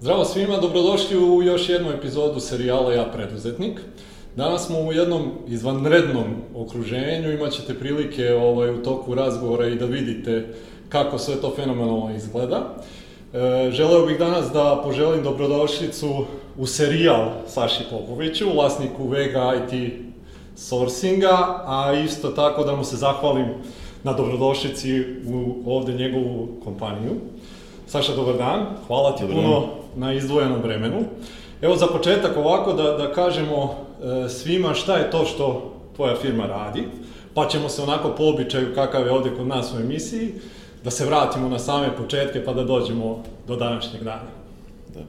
Zdravo svima, dobrodošli u još jednu epizodu serijala Ja preduzetnik. Danas smo u jednom izvanrednom okruženju, imat ćete prilike ovaj, u toku razgovora i da vidite kako sve to fenomenalno izgleda. E, želeo bih danas da poželim dobrodošlicu u serijal Saši Popoviću, vlasniku Vega IT Sourcinga, a isto tako da mu se zahvalim na dobrodošlici u ovde njegovu kompaniju. Saša, dobar dan, hvala ti Dobar puno dan. na izdvojenom vremenu. Evo za početak ovako da, da kažemo e, svima šta je to što tvoja firma radi, pa ćemo se onako po običaju kakav je ovde kod nas u emisiji, da se vratimo na same početke pa da dođemo do današnjeg dana. Da.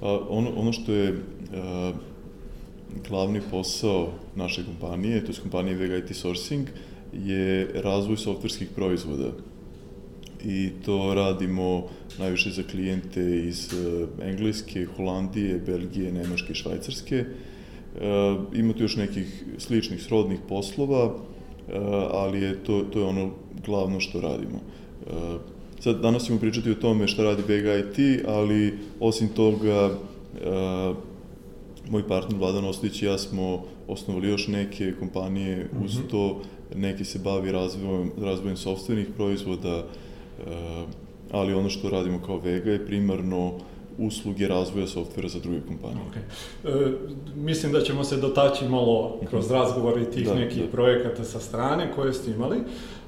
Pa ono, ono što je uh, glavni posao naše kompanije, to je kompanije Vega IT Sourcing, je razvoj softverskih proizvoda. I to radimo najviše za klijente iz uh, Engleske, Holandije, Belgije, Nemačke i Švajcarske. Uh, ima tu još nekih sličnih srodnih poslova, uh, ali je to, to je ono glavno što radimo. Uh, Sad, danas ćemo pričati o tome šta radi Vega IT, ali osim toga, uh, moj partner Vladan Ostojić i ja smo osnovali još neke kompanije, uz Mhm. to neki se bavi razvojem, razvojem softvernih proizvoda, ali ono što radimo kao Vega je primarno usluge razvoja softvera za druge kompanije. Okay. E, mislim da ćemo se dotaći malo kroz razgovor i tih Da, nekih da. projekata sa strane koje ste imali,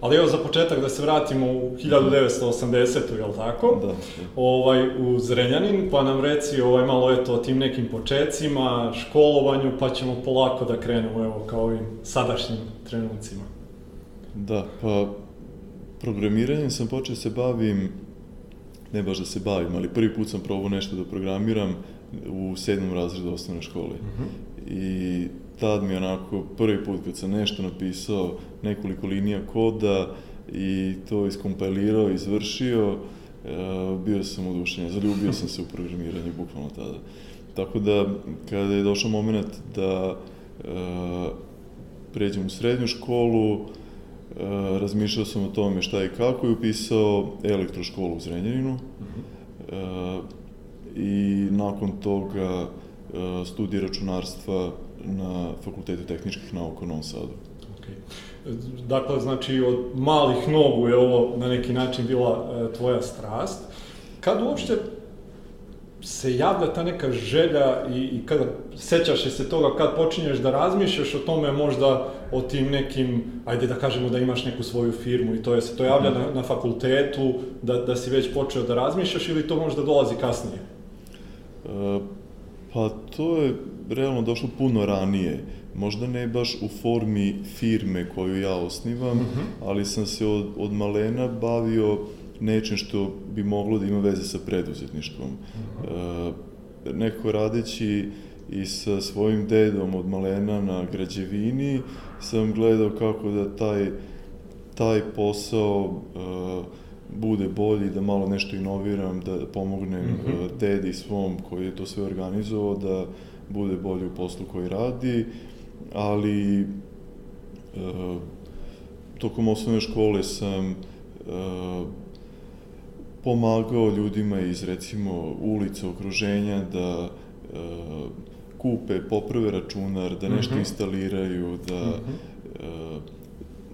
ali evo za početak da se vratimo u 1980. jel tako? Da, da. Ovaj, u Zrenjanin, pa nam reci ovaj, malo eto o tim nekim počecima, školovanju, pa ćemo polako da krenemo evo kao ovim sadašnjim trenucima. Da, pa programiranjem sam počeo da se bavim, ne baš da se bavim, ali prvi put sam probao nešto da programiram u sedmom razredu osnovne škole. I tad mi onako prvi put kad sam nešto napisao, nekoliko linija koda i to iskompilirao, izvršio, e, bio sam odušenjen, zaljubio sam se u programiranje bukvalno tada. Tako da, kada je došao moment da e, pređem u srednju školu, razmišljao sam o tome šta i kako i upisao elektroškolu u Zrenjaninu. E, I nakon toga e, studij računarstva na Fakultetu tehničkih nauka u Novom Sadu. Okay. Dakle, znači, od malih nogu je ovo na neki način bila tvoja strast. Kad uopšte se javlja ta neka želja i, i kada sećaš se toga kad počinješ da razmišljaš o tome možda o tim nekim, ajde da kažemo da imaš neku svoju firmu i to je se to javlja na, na fakultetu, da, da si već počeo da razmišljaš ili to možda dolazi kasnije? E, pa to je realno došlo puno ranije. Možda ne baš u formi firme koju ja osnivam, ali sam se od, od malena bavio nečim što bi moglo da ima veze sa preduzetništvom. E, neko radeći i sa svojim dedom od malena na građevini sam gledao kako da taj, taj posao uh, bude bolji, da malo nešto inoviram, da pomognem mm Mhm. -hmm. dedi svom koji je to sve organizovao, da bude bolji u poslu koji radi, ali uh, tokom osnovne škole sam uh, pomagao ljudima iz recimo ulica, okruženja da uh, kupe, poprave računar, da nešto Mhm. instaliraju, da uh,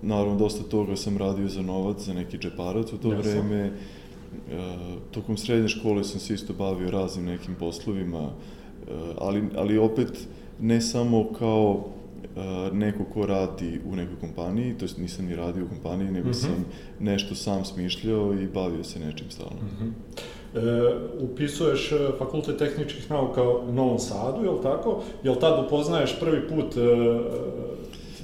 naravno dosta toga sam radio za novac, za neki džeparac u to Jasno. vreme. Uh, tokom srednje škole sam se isto bavio raznim nekim poslovima, uh, ali, ali opet ne samo kao uh, neko ko radi u nekoj kompaniji, to jest nisam ni radio u kompaniji, nego Mhm. sam nešto sam smišljao i bavio se nečim stalno. E, upisuješ e, Fakultet tehničkih nauka u Novom Sadu, je li tako? Jel tad upoznaješ prvi put e,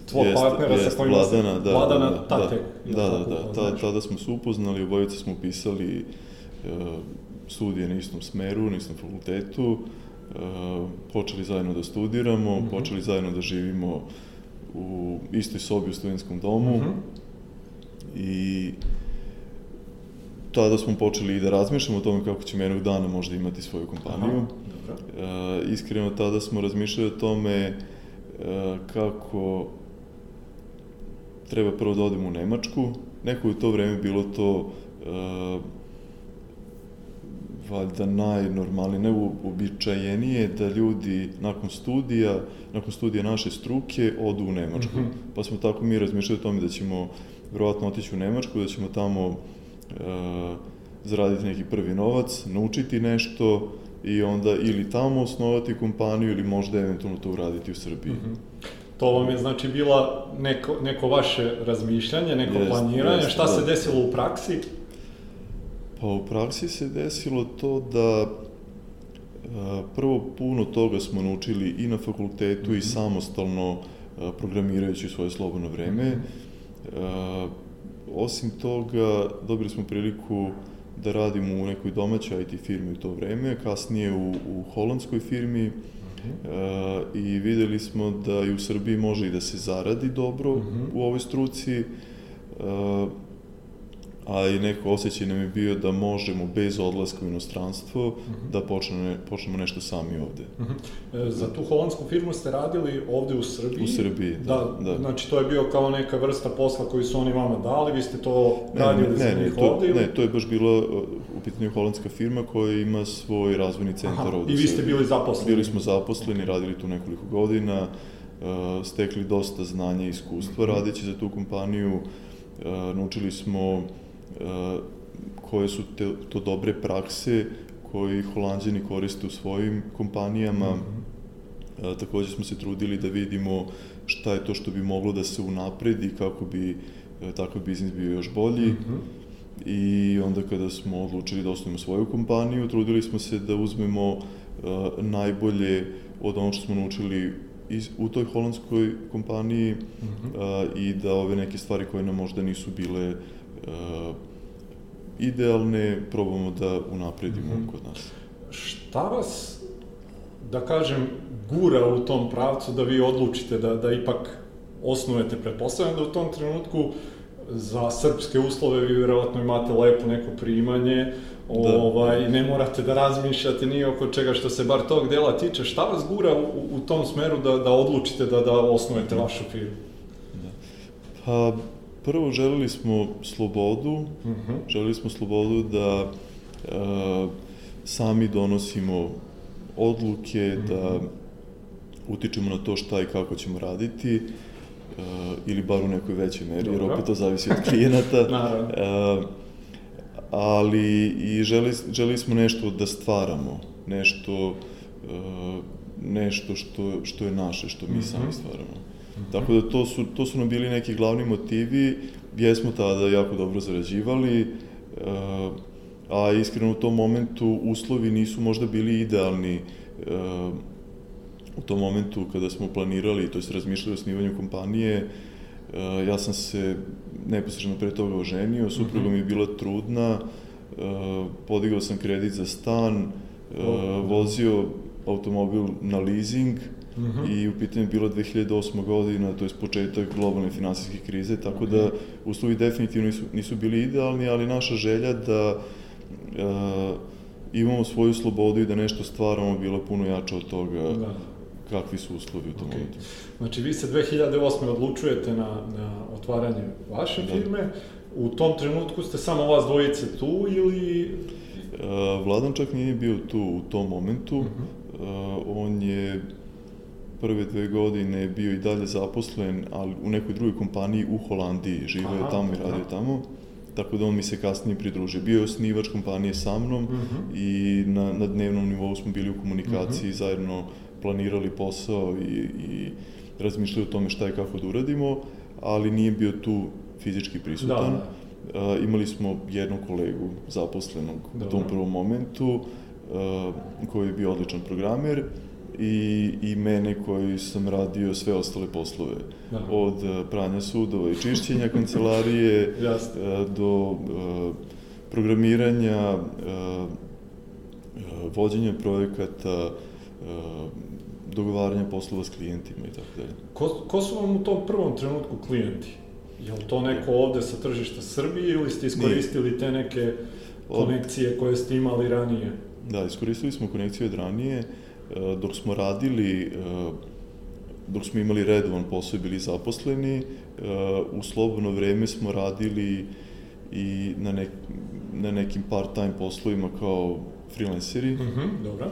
tvog Jeste, partnera jeste, sa kojima se... Vladana, da, Vladana da, da, Tatek, da, da, da, da, upoznaješ? tada smo se upoznali, obojica smo upisali uh, studije na istom smeru, na istom fakultetu, uh, počeli zajedno da studiramo, Mhm. počeli zajedno da živimo u istoj sobi u studentskom domu Mhm. i tada smo počeli i da razmišljamo o tome kako ćemo jednog dana možda imati svoju kompaniju. Aha, dobro. Uh, iskreno tada smo razmišljali o tome uh, kako treba prvo da odemo u Nemačku. Neko je u to vreme bilo to uh, valjda najnormalnije, najuobičajenije da ljudi nakon studija, nakon studija naše struke odu u Nemačku. Mm -hmm. Pa smo tako mi razmišljali o tome da ćemo verovatno otići u Nemačku, da ćemo tamo zaraditi neki prvi novac, naučiti nešto i onda ili tamo osnovati kompaniju ili možda eventualno to uraditi u Srbiji. Mm -hmm. To vam je znači bila neko, neko vaše razmišljanje, neko jest, planiranje. Jest, Šta da. se desilo u praksi? Pa u praksi se desilo to da prvo puno toga smo naučili i na fakultetu mm -hmm. i mhm. samostalno programirajući svoje slobodno vreme. Mm -hmm. Osim toga, dobili smo priliku da radimo u nekoj domaćoj IT firmi u to vreme, kasnije u, u holandskoj firmi mm -hmm. i videli smo da i u Srbiji može i da se zaradi dobro mm -hmm. u ovoj struci a i neko osjećaj nam je bio da možemo bez odlaska u inostranstvo uh mhm. -huh. da počnemo, počnemo nešto sami ovde. Uh mhm. -huh. e, za tu holandsku firmu ste radili ovde u Srbiji? U Srbiji, da. da, da. Znači to je bio kao neka vrsta posla koju su oni vama dali, vi ste to ne, radili ne, za njih to, ovde? Ili? Ne, to je baš bila u pitanju holandska firma koja ima svoj razvojni centar Aha, ovde. I vi ste bili zaposleni? Bili smo zaposleni, radili tu nekoliko godina, uh, stekli dosta znanja i iskustva uh mhm. -huh. radeći za tu kompaniju, uh, naučili smo koje su te, to dobre prakse koji holandjani koriste u svojim kompanijama. Mm -hmm. Takođe smo se trudili da vidimo šta je to što bi moglo da se unapredi kako bi e, takav biznis bio još bolji. Mm -hmm. I onda kada smo odlučili da osnovimo svoju kompaniju, trudili smo se da uzmemo uh, najbolje od onog što smo naučili iz, u toj holandskoj kompaniji mm -hmm. uh, i da ove neke stvari koje nam možda nisu bile uh, idealne probamo da unapredimo mm -hmm. kod nas. Šta vas, da kažem, gura u tom pravcu da vi odlučite da, da ipak osnujete, pretpostavljam da u tom trenutku za srpske uslove vi vjerovatno imate lepo neko primanje, da. ovaj, ne morate da razmišljate ni oko čega što se bar tog dela tiče. Šta vas gura u, u tom smeru da, da odlučite da, da osnujete vašu firmu? Da. Pa, prvo želeli smo slobodu, uh mhm. -huh. želeli smo slobodu da uh, sami donosimo odluke, uh -huh. da mhm. utičemo na to šta i kako ćemo raditi, uh, ili bar u nekoj većoj meri, Dobro. jer opet to zavisi od klijenata. uh, ali i želi, želi smo nešto da stvaramo, nešto, uh, nešto što, što je naše, što mi uh -huh. sami stvaramo. Tako da to su, to su nam bili neki glavni motivi, jesmo tada jako dobro zarađivali, uh, a iskreno u tom momentu uslovi nisu možda bili idealni uh, u tom momentu kada smo planirali, to jest razmišljali o snivanju kompanije, uh, ja sam se neposredno pre toga oženio, supruga mi je bila trudna, podigao sam kredit za stan, vozio automobil na leasing, Mm -hmm. i u pitanju je bilo 2008. godina, to je početak globalne finansijske krize, tako da uslovi definitivno nisu, nisu bili idealni, ali naša želja da uh, imamo svoju slobodu i da nešto stvaramo bila puno jača od toga da. kakvi su uslovi u tom okay. momentu. Znači, vi se 2008. odlučujete na, na otvaranje vaše da. firme, u tom trenutku ste samo vas dvojice tu ili... Uh, Vladan čak nije bio tu u tom momentu, uh -huh. uh, on je prve dve godine bio i dalje zaposlen, ali u nekoj drugoj kompaniji u Holandiji, živeo je tamo i radio tamo, tako da on mi se kasnije pridružio. Bio je osnivač kompanije sa mnom uh mhm. -huh. i na, na dnevnom nivou smo bili u komunikaciji, uh mhm. -huh. zajedno planirali posao i, i razmišljali o tome šta je kako da uradimo, ali nije bio tu fizički prisutan. Da, da. Uh, imali smo jednog kolegu zaposlenog u tom prvom momentu, uh, koji je bio odličan programer, i, i mene koji sam radio sve ostale poslove. Aha. Od eh, pranja sudova i čišćenja kancelarije eh, do uh, programiranja, vođenja projekata, dogovaranja poslova s klijentima i tako dalje. Ko, ko su vam u tom prvom trenutku klijenti? Je li to neko ovde sa tržišta Srbije ili ste iskoristili Nije. te neke konekcije koje ste imali ranije? Da, iskoristili smo konekcije od ranije. Uh, dok smo radili, e, dok smo imali redovan posao i bili zaposleni, e, u slobodno vreme smo radili i na, nek, na nekim part-time poslovima kao freelanceri. Mhm, dobro. E,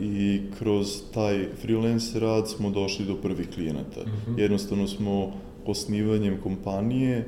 I kroz taj freelance rad smo došli do prvih klijenata. Mhm. Jednostavno smo osnivanjem kompanije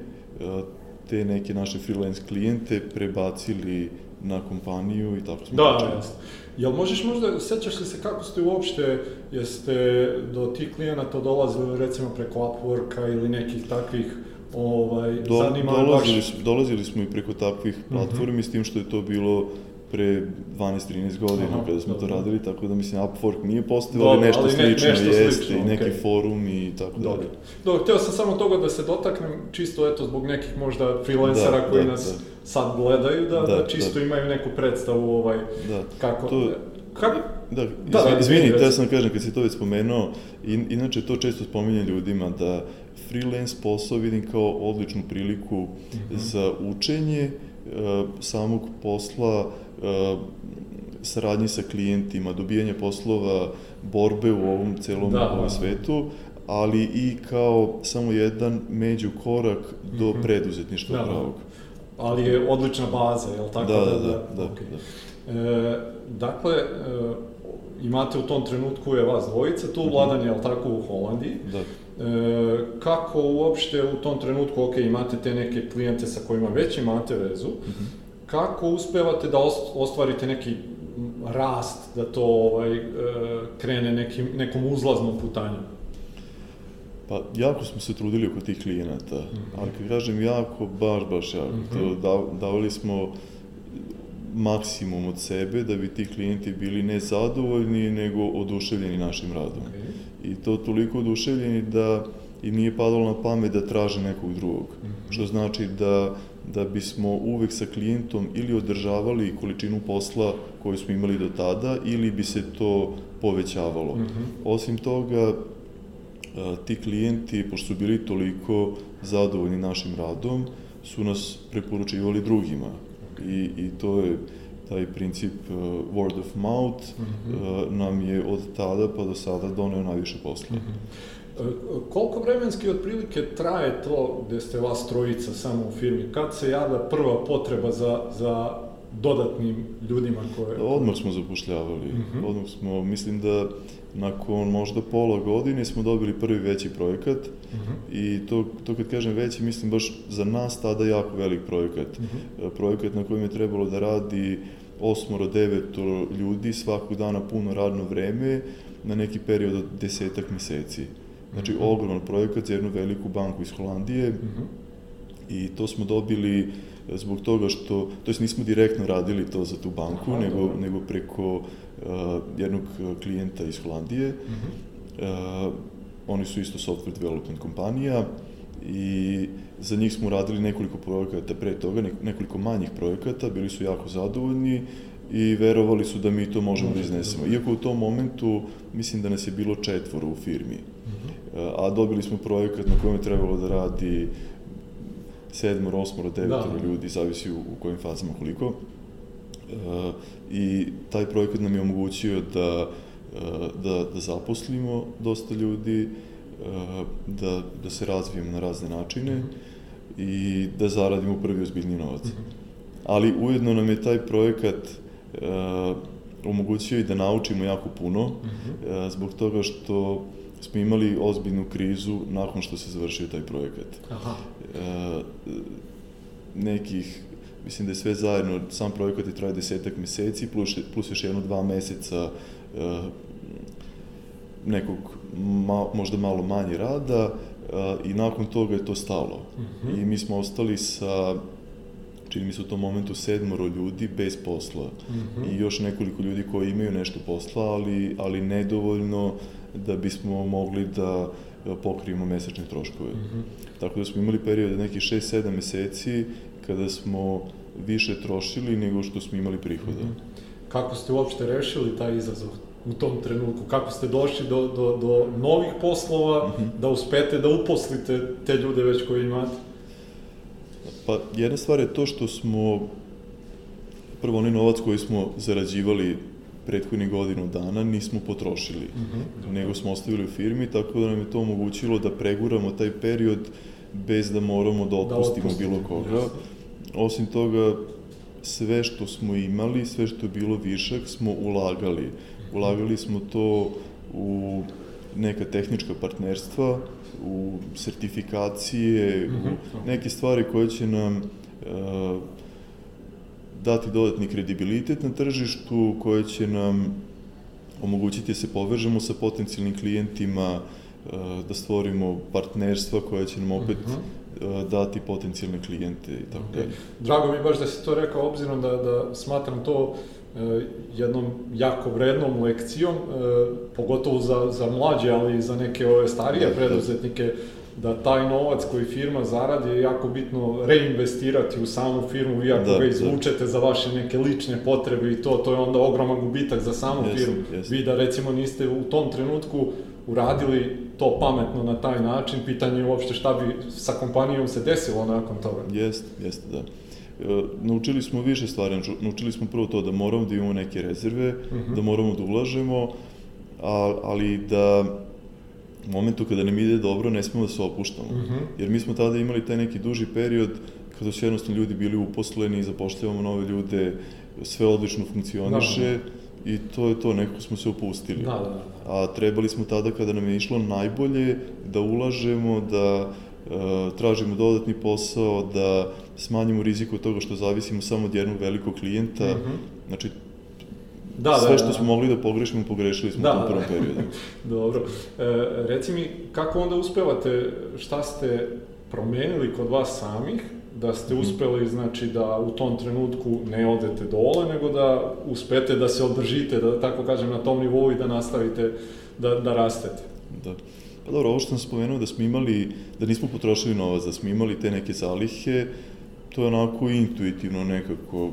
te neke naše freelance klijente prebacili na kompaniju i tako smo Da, počeli. jasno. Jel možeš možda, sećaš li se kako ste uopšte, jeste do tih klijenata dolazili recimo preko Upworka ili nekih takvih ovaj, Do, zanima dolazili, baš... dolazili smo i preko takvih platformi, s tim što je to bilo pre 12-13 godina Aha, kada smo to dobro. radili, tako da mislim Upwork nije postao, ali nešto ali ne- slično nešto jeste slično, i neki okej. forum i tako Dobro. dalje. Dobro, htio sam samo toga da se dotaknem, čisto eto zbog nekih možda freelancera Da, koji da, nas da. sad gledaju, da, da, Da, čisto da. imaju neku predstavu ovaj, Da. kako... To- Kako, Da, Da, izvi- da, izvini, izvini, teo reci. sam da kažem, kad si to već spomenuo, in, inače to često spominjem ljudima, da freelance posao vidim kao odličnu priliku Mhm. za učenje e, samog posla, e, saradnje sa klijentima, dobijanje poslova, borbe u ovom celom Da, ovom da. svetu, ali i kao samo jedan među korak do Mhm. preduzetništva Da, da. pravog. ali je odlična baza, jel tako? Da, da, da, da, okej. da. E, dakle, e, imate u tom trenutku je vas dvojica, tu vladan je, jel tako, u Holandiji. Da. E, kako uopšte u tom trenutku, ok, imate te neke klijente sa kojima već imate vezu, Mhm. Kako uspevate da ost- ostvarite neki rast, da to ovaj, e, krene nekim, nekom uzlaznom putanjem? Pa, jako smo se trudili oko tih klijenata, ali kad kažem jako, baš, baš jako. Mhm. To da, davali smo maksimum od sebe da bi ti klijenti bili ne zadovoljni, nego oduševljeni našim radom. Okay. I to toliko oduševljeni da im nije padalo na pamet da traže nekog drugog. Mhm. Što znači da, da bismo uvek sa klijentom ili održavali količinu posla koju smo imali do tada, ili bi se to povećavalo. Mhm. Osim toga, a, ti klijenti, pošto su bili toliko zadovoljni našim radom, su nas preporučivali drugima. I, i to je taj princip uh, word of mouth uh, nam je od tada pa do sada doneo najviše posla. E, Koliko vremenski otprilike traje to gde ste vas trojica samo u firmi? Kad se javlja prva potreba za, za dodatnim ljudima koje... Odmah smo zapošljavali, Mhm. odmah smo, mislim da nakon možda pola godine smo dobili prvi veći projekat Mhm. i to, to kad kažem veći, mislim baš za nas tada jako velik projekat. Mhm. E, Projekat na kojem je trebalo da radi osmoro, deveto ljudi svakog dana puno radno vreme na neki period od desetak meseci. Znači, Mhm. ogroman projekat za jednu veliku banku iz Holandije Mhm. i to smo dobili e, zbog toga što, to jest nismo direktno radili to za tu banku, Aha, nego, dobro. nego preko uh, jednog klijenta iz Holandije. Mhm. Uh, oni su isto software development kompanija i za njih smo radili nekoliko projekata pre toga, nek- nekoliko manjih projekata, bili su jako zadovoljni i verovali su da mi to možemo da iznesemo. Iako u tom momentu mislim da nas je bilo četvoro u firmi, Mhm. Uh, a dobili smo projekat na kojem je trebalo da radi sedmoro, osmoro, devetoro Da. ljudi, zavisi u, u kojim fazama koliko. Uh, I taj projekat nam je omogućio da, uh, da, da zaposlimo dosta ljudi, da, da se razvijemo na razne načine i da zaradimo prvi ozbiljni novac. Ali ujedno nam je taj projekat uh, omogućio i da naučimo jako puno, uh, zbog toga što smo imali ozbiljnu krizu nakon što se završio taj projekat. Aha. E, nekih, mislim da je sve zajedno, sam projekat je traje desetak meseci, plus, plus još jedno dva meseca e, nekog ma, možda malo manje rada e, i nakon toga je to stalo. Mhm. I mi smo ostali sa čini mi se u tom momentu sedmoro ljudi bez posla Mhm. i još nekoliko ljudi koji imaju nešto posla, ali, ali nedovoljno da bismo mogli da e, pokrijemo mesečne troškove. Mhm. Tako da smo imali period od nekih 6-7 meseci kada smo više trošili nego što smo imali prihoda. Mhm. Kako ste uopšte rešili taj izazov u tom trenutku? Kako ste došli do, do, do novih poslova, Mhm. da uspete da uposlite te ljude već koje imate? Pa jedna stvar je to što smo, prvo onaj novac koji smo zarađivali prethodnih godinu dana nismo potrošili, Mhm. nego smo ostavili u firmi, tako da nam je to omogućilo da preguramo taj period bez da moramo da otpustimo otpustite, bilo koga. Osim toga, sve što smo imali, sve što je bilo višak, smo ulagali. Ulagali smo to u neka tehnička partnerstva, u sertifikacije, u neke stvari koje će nam uh, dati dodatni kredibilitet na tržištu, koje će nam omogućiti da se povežemo sa potencijalnim klijentima, da stvorimo partnerstva koje će nam opet uh -huh. dati potencijalne klijente i tako okay. dalje. Drago mi baš da si to rekao, obzirom da, da smatram to jednom jako vrednom lekcijom, pogotovo za, za mlađe, ali i za neke ove starije preduzetnike, da taj novac koji firma zaradi je jako bitno reinvestirati u samu firmu, vi ako da, ga da. izvučete da. za vaše neke lične potrebe i to, to je onda ogroman gubitak za samu yes, firmu. Yes. Vi da recimo niste u tom trenutku uradili to pametno na taj način, pitanje je uopšte šta bi sa kompanijom se desilo nakon toga. Jeste, jeste, da. E, naučili smo više stvari, naučili smo prvo to da moramo da imamo neke rezerve, uh mhm. -huh. da moramo da ulažemo, ali da u momentu kada nam ide dobro ne smemo da se opuštamo. Mhm. -huh. Jer mi smo tada imali taj neki duži period kada su jednostavno ljudi bili uposleni, zapošljavamo nove ljude, sve odlično funkcioniše da, da. i to je to, nekako smo se opustili. Da, da, da. A trebali smo tada kada nam je išlo najbolje da ulažemo, da e, tražimo dodatni posao, da smanjimo rizik od toga što zavisimo samo od jednog velikog klijenta. Mhm. -huh. Znači, Da, da, Sve što da, smo mogli da pogrešimo, pogrešili smo da, u tom prvom periodu. Dobro. E, reci mi, kako onda uspevate, šta ste promenili kod vas samih, da ste mhm. uspeli, znači, da u tom trenutku ne odete dole, nego da uspete da se održite, da tako kažem, na tom nivou i da nastavite da, da rastete. Da. Pa dobro, ovo što sam spomenuo da smo imali, da nismo potrošili novac, da smo imali te neke zalihe, to je onako intuitivno nekako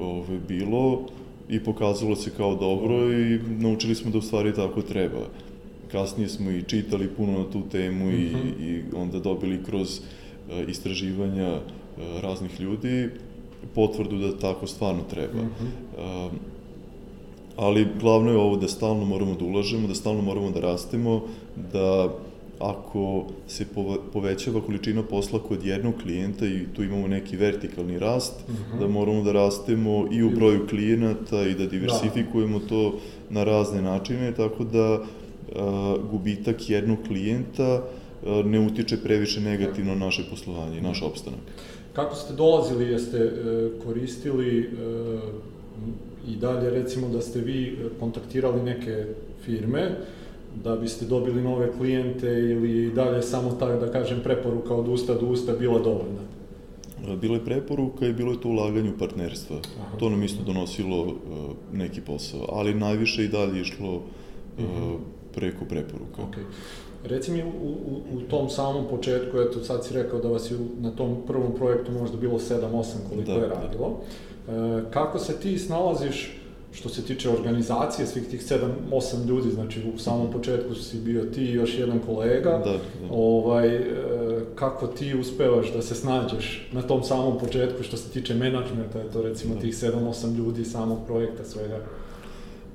ove, bilo i pokazalo se kao dobro i naučili smo da u stvari tako treba. Kasnije smo i čitali puno na tu temu i, mhm. i onda dobili kroz uh, istraživanja uh, raznih ljudi potvrdu da tako stvarno treba. -huh. uh, ali glavno je ovo da stalno moramo da ulažemo, da stalno moramo da rastemo, da ako se povećava količina posla kod jednog klijenta i tu imamo neki vertikalni rast, uh mhm. -huh. da moramo da rastemo i u broju klijenata i da diversifikujemo da. to na razne načine, tako da a, gubitak jednog klijenta a, ne utiče previše negativno na naše poslovanje i naš opstanak. Kako ste dolazili, jeste e, koristili e, i dalje recimo da ste vi kontaktirali neke firme, da biste dobili nove klijente ili dalje samo ta, da kažem, preporuka od usta do usta bila dovoljna? Bilo je preporuka i bilo je to ulaganje u partnerstva. Aha. To nam isto donosilo uh, neki posao, ali najviše i dalje išlo uh, uh -huh. preko preporuka. Okay. Reci mi u, u, u tom samom početku, eto sad si rekao da vas je na tom prvom projektu možda bilo 7-8 koliko da, je da. radilo. Da. E, kako se ti snalaziš što se tiče organizacije svih tih 7-8 ljudi, znači u samom početku si bio ti i još jedan kolega, da, da. Ovaj, e, kako ti uspevaš da se snađeš na tom samom početku što se tiče menadžmenta, je to recimo da. tih 7-8 ljudi samog projekta svega?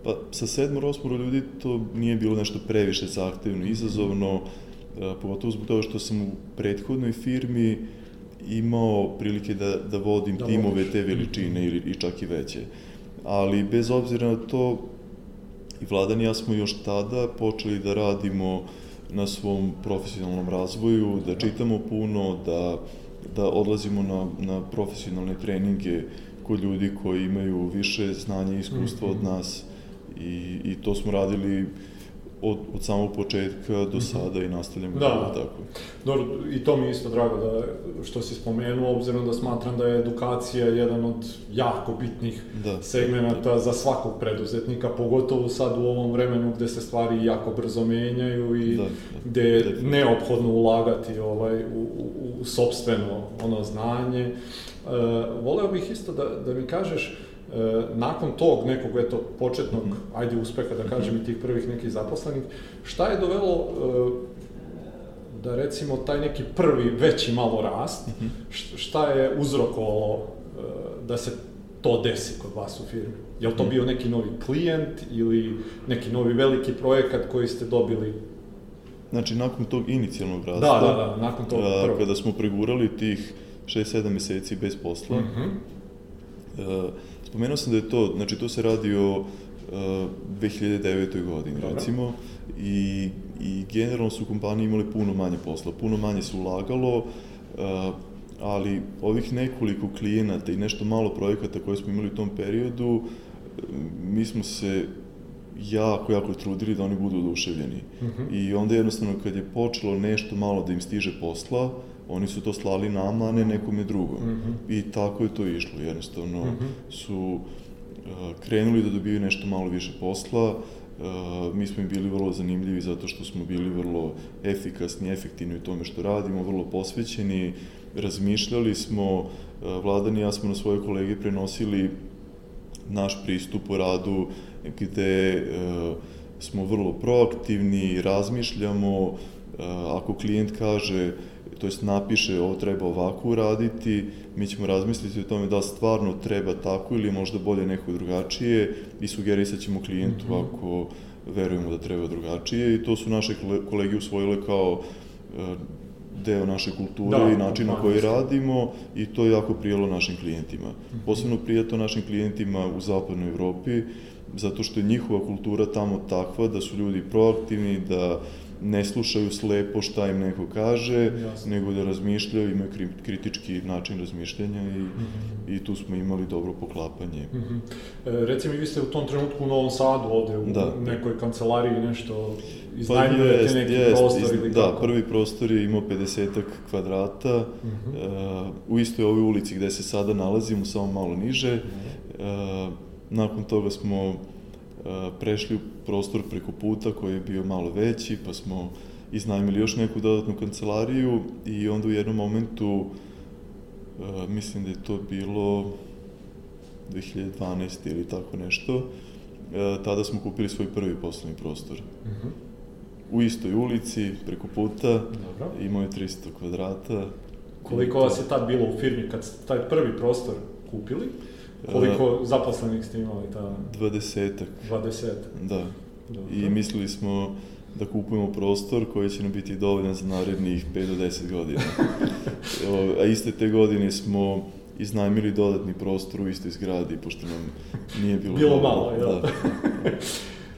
Pa sa sedmor, osmoro ljudi to nije bilo nešto previše zahtevno, izazovno, e, pogotovo zbog toga što sam u prethodnoj firmi imao prilike da, da vodim da timove te veličine ili i čak i veće ali bez obzira na to, i Vladan i ja smo još tada počeli da radimo na svom profesionalnom razvoju, da čitamo puno, da, da odlazimo na, na profesionalne treninge kod ljudi koji imaju više znanja i iskustva od mhm. nas i, i to smo radili od, od samog početka do mhm. sada i nastavljamo da, da tako. Dobro, i to mi je isto drago da, što si spomenuo, obzirom da smatram da je edukacija jedan od jako bitnih da, segmenta da. za svakog preduzetnika, pogotovo sad u ovom vremenu gde se stvari jako brzo menjaju i da, da, gde je definitivno. neophodno ulagati ovaj, u, u, u sobstveno ono znanje. Uh, voleo bih isto da, da mi kažeš, E, nakon tog nekog eto početnog, mm ajde uspeha da kažem i tih prvih nekih zaposlenih, šta je dovelo e, da recimo taj neki prvi veći malo rast, mm -hmm. šta je uzrokovalo e, da se to desi kod vas u firmi? Je li to mhm. bio neki novi klijent ili neki novi veliki projekat koji ste dobili Znači, nakon tog inicijalnog rasta, da, da, da, nakon tog prvog. kada smo pregurali tih 6-7 meseci bez posla, mm -hmm spomenuo sam da je to, znači to se radi o 2009. godini, Dobro. recimo, i, i generalno su kompanije imale puno manje posla, puno manje se ulagalo, ali ovih nekoliko klijenata i nešto malo projekata koje smo imali u tom periodu, mi smo se jako, jako trudili da oni budu oduševljeni. Uh mhm. -huh. I onda jednostavno kad je počelo nešto malo da im stiže posla, oni su to slali nama, a ne nekome drugom. Uh mhm. -huh. I tako je to išlo, jednostavno uh mhm. -huh. su uh, krenuli da dobiju nešto malo više posla, uh, mi smo im bili vrlo zanimljivi zato što smo bili vrlo efikasni, efektivni u tome što radimo, vrlo posvećeni, razmišljali smo, uh, Vladan i ja smo na svoje kolege prenosili naš pristup u radu gde uh, smo vrlo proaktivni, razmišljamo, uh, ako klijent kaže, to jest napiše ovo treba ovako uraditi, mi ćemo razmisliti o tome da stvarno treba tako ili možda bolje neko drugačije i sugerisat ćemo klijentu mm -hmm. ako verujemo da treba drugačije i to su naše kolege usvojile kao uh, deo naše kulture da, i načina na koji radimo i to je jako prijelo našim klijentima. Mhm. Posebno prije to našim klijentima u zapadnoj Evropi, zato što je njihova kultura tamo takva da su ljudi proaktivni, da ne slušaju slepo šta im neko kaže, Jasne. nego da razmišljaju, imaju kritički način razmišljanja i, mm -hmm. i tu smo imali dobro poklapanje. Mm -hmm. e, reci mi, vi ste u tom trenutku u Novom Sadu ovde, u da. nekoj kancelariji nešto iznajmljujete pa neki jest, prostor ili da, kako? Da, prvi prostor je imao 50 kvadrata, mm -hmm. e, u istoj ovoj ulici gde se sada nalazimo, samo malo niže. Mm -hmm. e, nakon toga smo prešli u prostor preko puta koji je bio malo veći, pa smo iznajmili još neku dodatnu kancelariju i onda u jednom momentu, mislim da je to bilo 2012 ili tako nešto, tada smo kupili svoj prvi poslovni prostor. Uh mhm. -huh. U istoj ulici, preko puta, Dobro. imao je 300 kvadrata. Koliko vas je tad bilo u firmi kad ste taj prvi prostor kupili? Koliko zaposlenih ste imali tada? Dvadesetak. Dvadesetak. Da. Dobro. I mislili smo da kupujemo prostor koji će nam biti dovoljan za narednih 5 do 10 godina. A iste te godine smo iznajmili dodatni prostor u istoj zgradi, pošto nam nije bilo, bilo malo. malo jel? Da.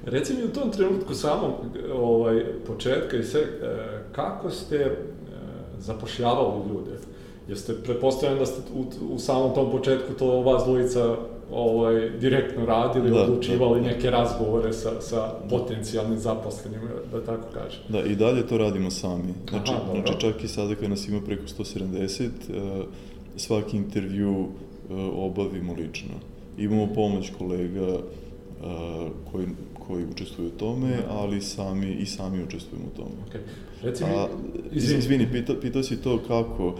Reci mi u tom trenutku samom ovaj, početka i sve, e, kako ste e, zapošljavali ljude? Jeste, pretpostavljam da ste u, u samom tom početku to vas dvojica ovaj, direktno radili, da, odlučivali da. neke razgovore sa, sa da. potencijalnim zaposlenim, da tako kažem. Da, i dalje to radimo sami. Znači, Aha, znači čak i sada kad nas ima preko 170, uh, eh, svaki intervju uh, obavimo lično. Imamo pomoć kolega uh, koji, koji učestvuju u tome, da. ali sami i sami učestvujemo u tome. Okay. Reci mi, A, izvini, izvini pitao pita si to kako,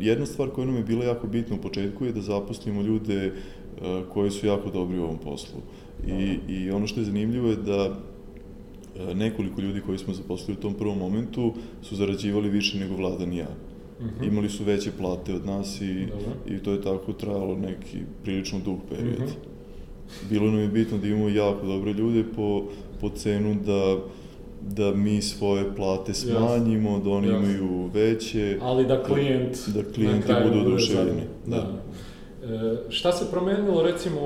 jedna stvar koja nam je bila jako bitna u početku je da zaposlimo ljude uh, koji su jako dobri u ovom poslu. I, I ono što je zanimljivo je da uh, nekoliko ljudi koji smo zaposlili u tom prvom momentu su zarađivali više nego Vladan i ja. Uh mhm. -huh. Imali su veće plate od nas i, Dobre. i to je tako trajalo neki prilično dug period. Uh mhm. -huh. Bilo nam je bitno da imamo jako dobre ljude po, po cenu da da mi svoje plate smanjimo, da oni Jasne. imaju veće. Ali da klijent da klijenti budu oduševljeni. Da. da. E, šta se promenilo, recimo,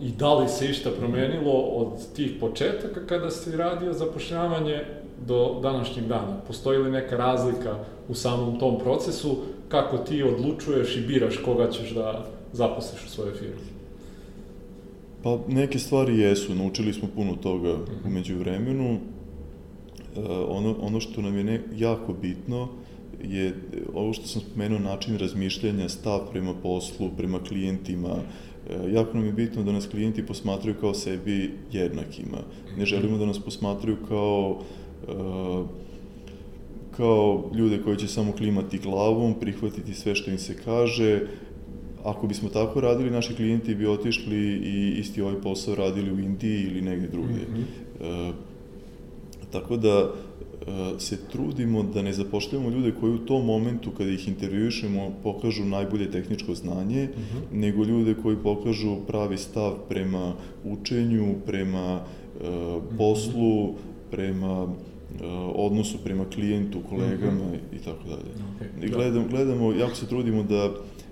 i da li se išta promenilo od tih početaka kada si radio zapošljavanje do današnjeg dana? Postoji li neka razlika u samom tom procesu, kako ti odlučuješ i biraš koga ćeš da zaposliš u svojoj firmi? Pa neke stvari jesu, naučili smo puno toga umeđu vremenu, ono, ono što nam je ne, jako bitno je ovo što sam spomenuo, način razmišljanja, stav prema poslu, prema klijentima, eh, jako nam je bitno da nas klijenti posmatraju kao sebi jednakima. Ne želimo da nas posmatraju kao kao ljude koji će samo klimati glavom, prihvatiti sve što im se kaže. Ako bismo tako radili, naši klijenti bi otišli i isti ovaj posao radili u Indiji ili negde drugdje. Mm -hmm. Uh, Tako da e, se trudimo da ne zapošljavamo ljude koji u tom momentu kada ih intervjušemo pokažu najbolje tehničko znanje, uh mhm. -huh. nego ljude koji pokažu pravi stav prema učenju, prema uh, poslu, prema uh, odnosu prema klijentu, kolegama uh mhm. -huh. i tako dalje. Okay. I gledamo, gledamo, jako se trudimo da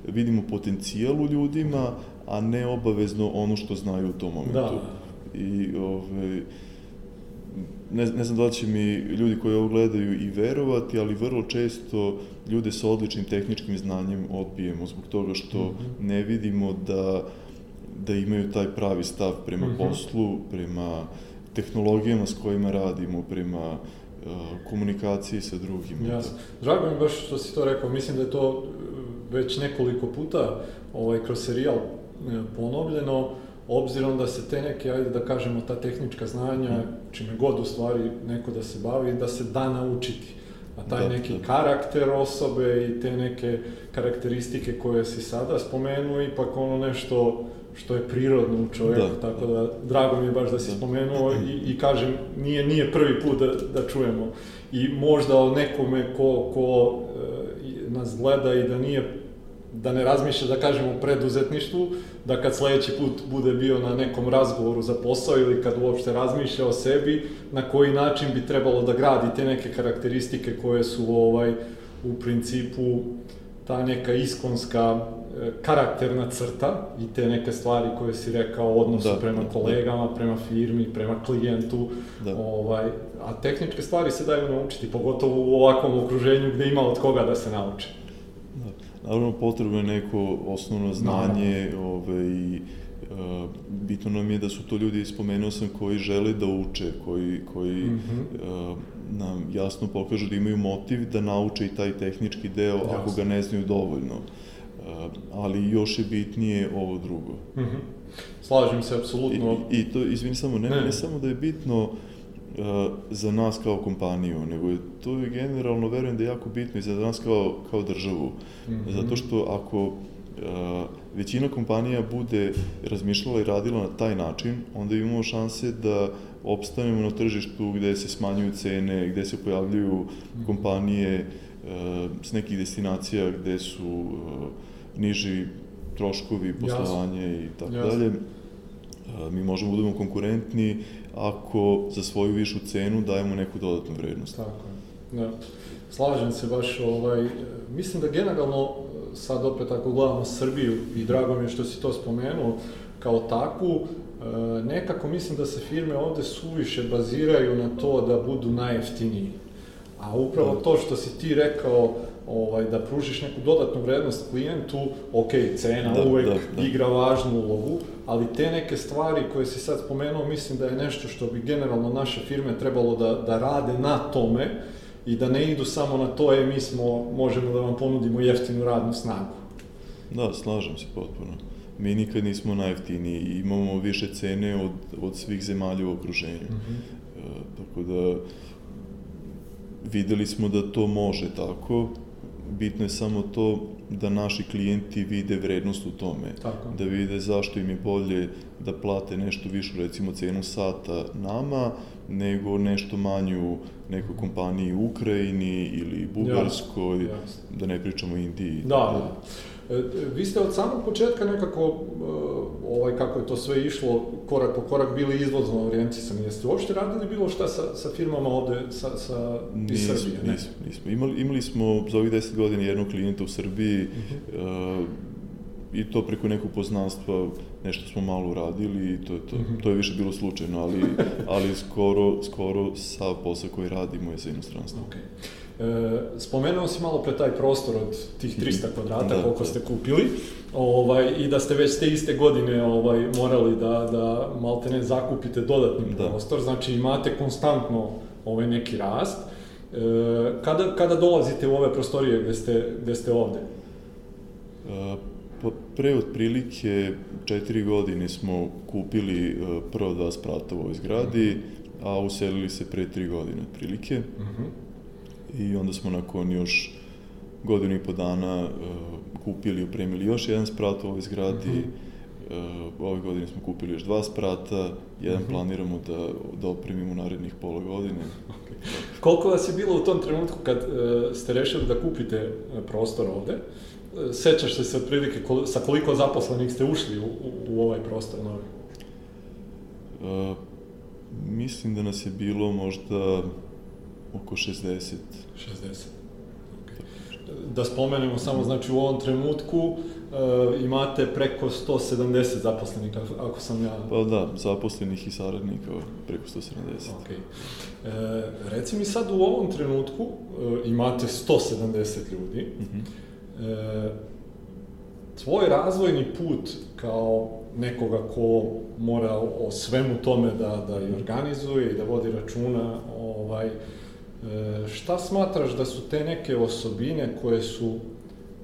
vidimo potencijal u ljudima, a ne obavezno ono što znaju u tom momentu. Da. I ovaj, ne, ne znam da li će mi ljudi koji ovo gledaju i verovati, ali vrlo često ljude sa odličnim tehničkim znanjem odbijemo zbog toga što mm -hmm. ne vidimo da, da imaju taj pravi stav prema mm -hmm. poslu, prema tehnologijama s kojima radimo, prema uh, komunikaciji sa drugima. Jasno. Drago mi baš što si to rekao, mislim da je to već nekoliko puta ovaj, kroz serijal e, ponovljeno, obzirom da se te neke, ajde da kažemo, ta tehnička znanja, mm. čime god u stvari neko da se bavi, da se da naučiti. A taj da, neki da. karakter osobe i te neke karakteristike koje si sada spomenuo, ipak ono nešto što je prirodno u čovjeku, da, tako da, da drago mi je baš da si da. spomenuo i, i kažem, nije, nije prvi put da, da čujemo. I možda o nekome ko, ko e, nas gleda i da nije da ne razmišlja, da kažemo, o preduzetništvu, da kad sledeći put bude bio na nekom razgovoru za posao ili kad uopšte razmišlja o sebi, na koji način bi trebalo da gradi te neke karakteristike koje su ovaj u principu ta neka iskonska e, karakterna crta i te neke stvari koje si rekao odnosu da, prema da, kolegama, da. prema firmi, prema klijentu, da. ovaj, a tehničke stvari se daju naučiti, pogotovo u ovakvom okruženju gde ima od koga da se nauči. Naravno, potrebno je neko osnovno znanje, no. ove, i uh, bitno nam je da su to ljudi, spomenuo sam, koji žele da uče, koji, koji mm -hmm. uh, nam jasno pokažu da imaju motiv da nauče i taj tehnički deo, Jasno. ako ga ne znaju dovoljno. Uh, ali još je bitnije ovo drugo. Mm -hmm. Slažem se, apsolutno. I, I to, izvini samo, ne, ne, ne samo da je bitno uh, za nas kao kompaniju, nego je to je generalno, verujem da je jako bitno i za nas kao, kao državu. Mm -hmm. Zato što ako uh, većina kompanija bude razmišljala i radila na taj način, onda imamo šanse da opstanemo na tržištu gde se smanjuju cene, gde se pojavljuju mm -hmm. kompanije uh, s nekih destinacija gde su uh, niži troškovi, poslovanje Jasne. i tako Jasne. dalje. Mi možemo da budemo konkurentni ako za svoju višu cenu dajemo neku dodatnu vrednost. Tako je. Da. Slažem se baš, ovaj, mislim da generalno, sad opet ako gledamo Srbiju, i drago mi je što si to spomenuo, kao takvu, e, nekako mislim da se firme ovde suviše baziraju na to da budu najjeftiniji. A upravo da. to što si ti rekao, ovaj, da pružiš neku dodatnu vrednost klijentu, ok, cena da, uvek da, da. igra važnu ulogu, ali te neke stvari koje si sad spomenuo, mislim da je nešto što bi generalno naše firme trebalo da, da rade na tome i da ne idu samo na to, e, mi smo, možemo da vam ponudimo jeftinu radnu snagu. Da, slažem se potpuno. Mi nikad nismo najjeftiniji i imamo više cene od, od svih zemalja u okruženju. Mm -hmm. e, tako da, videli smo da to može tako, bitno je samo to da naši klijenti vide vrednost u tome. Tako. Da vide zašto im je bolje da plate nešto višu, recimo cenu sata nama, nego nešto manju nekoj kompaniji u Ukrajini ili Bugarskoj, jasne. da ne pričamo o Indiji. Da, da. E, vi ste od samog početka nekako, e, ovaj, kako je to sve išlo, korak po korak bili izvozno orijentisani. Jeste uopšte radili bilo šta sa, sa firmama ovde, sa, sa, iz nismo, Srbije? Ne? Nismo, nismo. Imali, imali smo za ovih deset godina jednog klijenta u Srbiji, uh -huh. uh, i to preko nekog poznanstva nešto smo malo uradili i to je to. Mm -hmm. To je više bilo slučajno, ali, ali skoro, skoro sav posao koji radimo je za inostranstvo. Okay. E, spomenuo si malo pre taj prostor od tih 300 mhm. kvadrata da, koliko da. ste kupili ovaj, i da ste već te iste godine ovaj, morali da, da malte ne zakupite dodatni da. prostor, znači imate konstantno ovaj neki rast. E, kada, kada dolazite u ove prostorije gde ste, gde ste ovde? E, pa pre otprilike četiri godine smo kupili e, prvo dva sprata u ovoj zgradi, a uselili se pre tri godine otprilike. Uh mhm. -huh i onda smo nakon još godinu i po dana uh, kupili i opremili još jedan sprat u ovoj zgradi. Mm -hmm. uh, ove godine smo kupili još dva sprata, jedan mm -hmm. planiramo da, da opremimo narednih pola godine. Okay. Koliko vas je bilo u tom trenutku kad uh, ste rešili da kupite prostor ovde? Sećaš se se otprilike kol, sa koliko zaposlenih ste ušli u, u, u ovaj prostor novi? Uh, mislim da nas je bilo možda oko 60. 60. Da spomenemo samo, znači u ovom trenutku imate preko 170 zaposlenih, ako sam ja... Pa da, zaposlenih i saradnika preko 170. Ok. E, reci mi sad u ovom trenutku e, imate 170 ljudi. Mm -hmm. e, tvoj razvojni put kao nekoga ko mora o svemu tome da, da i organizuje i da vodi računa, ovaj, e, šta smatraš da su te neke osobine koje su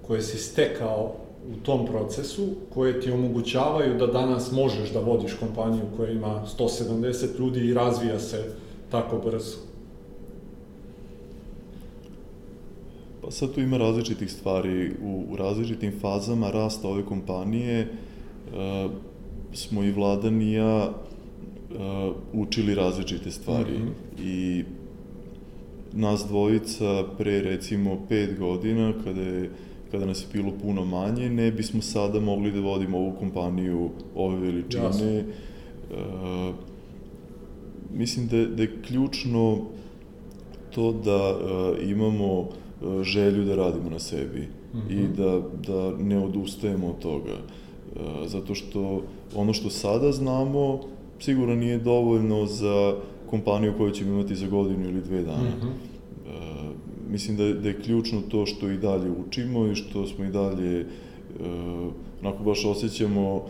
koje si stekao u tom procesu, koje ti omogućavaju da danas možeš da vodiš kompaniju koja ima 170 ljudi i razvija se tako brzo? Pa sad tu ima različitih stvari. U, u različitim fazama rasta ove kompanije uh, smo i Vladan i ja uh, učili različite stvari. Mm -hmm. I nas dvojica pre recimo pet godina, kada je kada nas je bilo puno manje, ne bismo sada mogli da vodimo ovu kompaniju ove veličine. Jasno. Uh, mislim da, da je ključno to da uh, imamo uh, želju da radimo na sebi mm -hmm. i da, da ne odustajemo od toga. Uh, zato što ono što sada znamo sigurno nije dovoljno za kompaniju koju ćemo imati za godinu ili dve dana. Mm -hmm mislim da da je ključno to što i dalje učimo i što smo i dalje e, onako baš osjećamo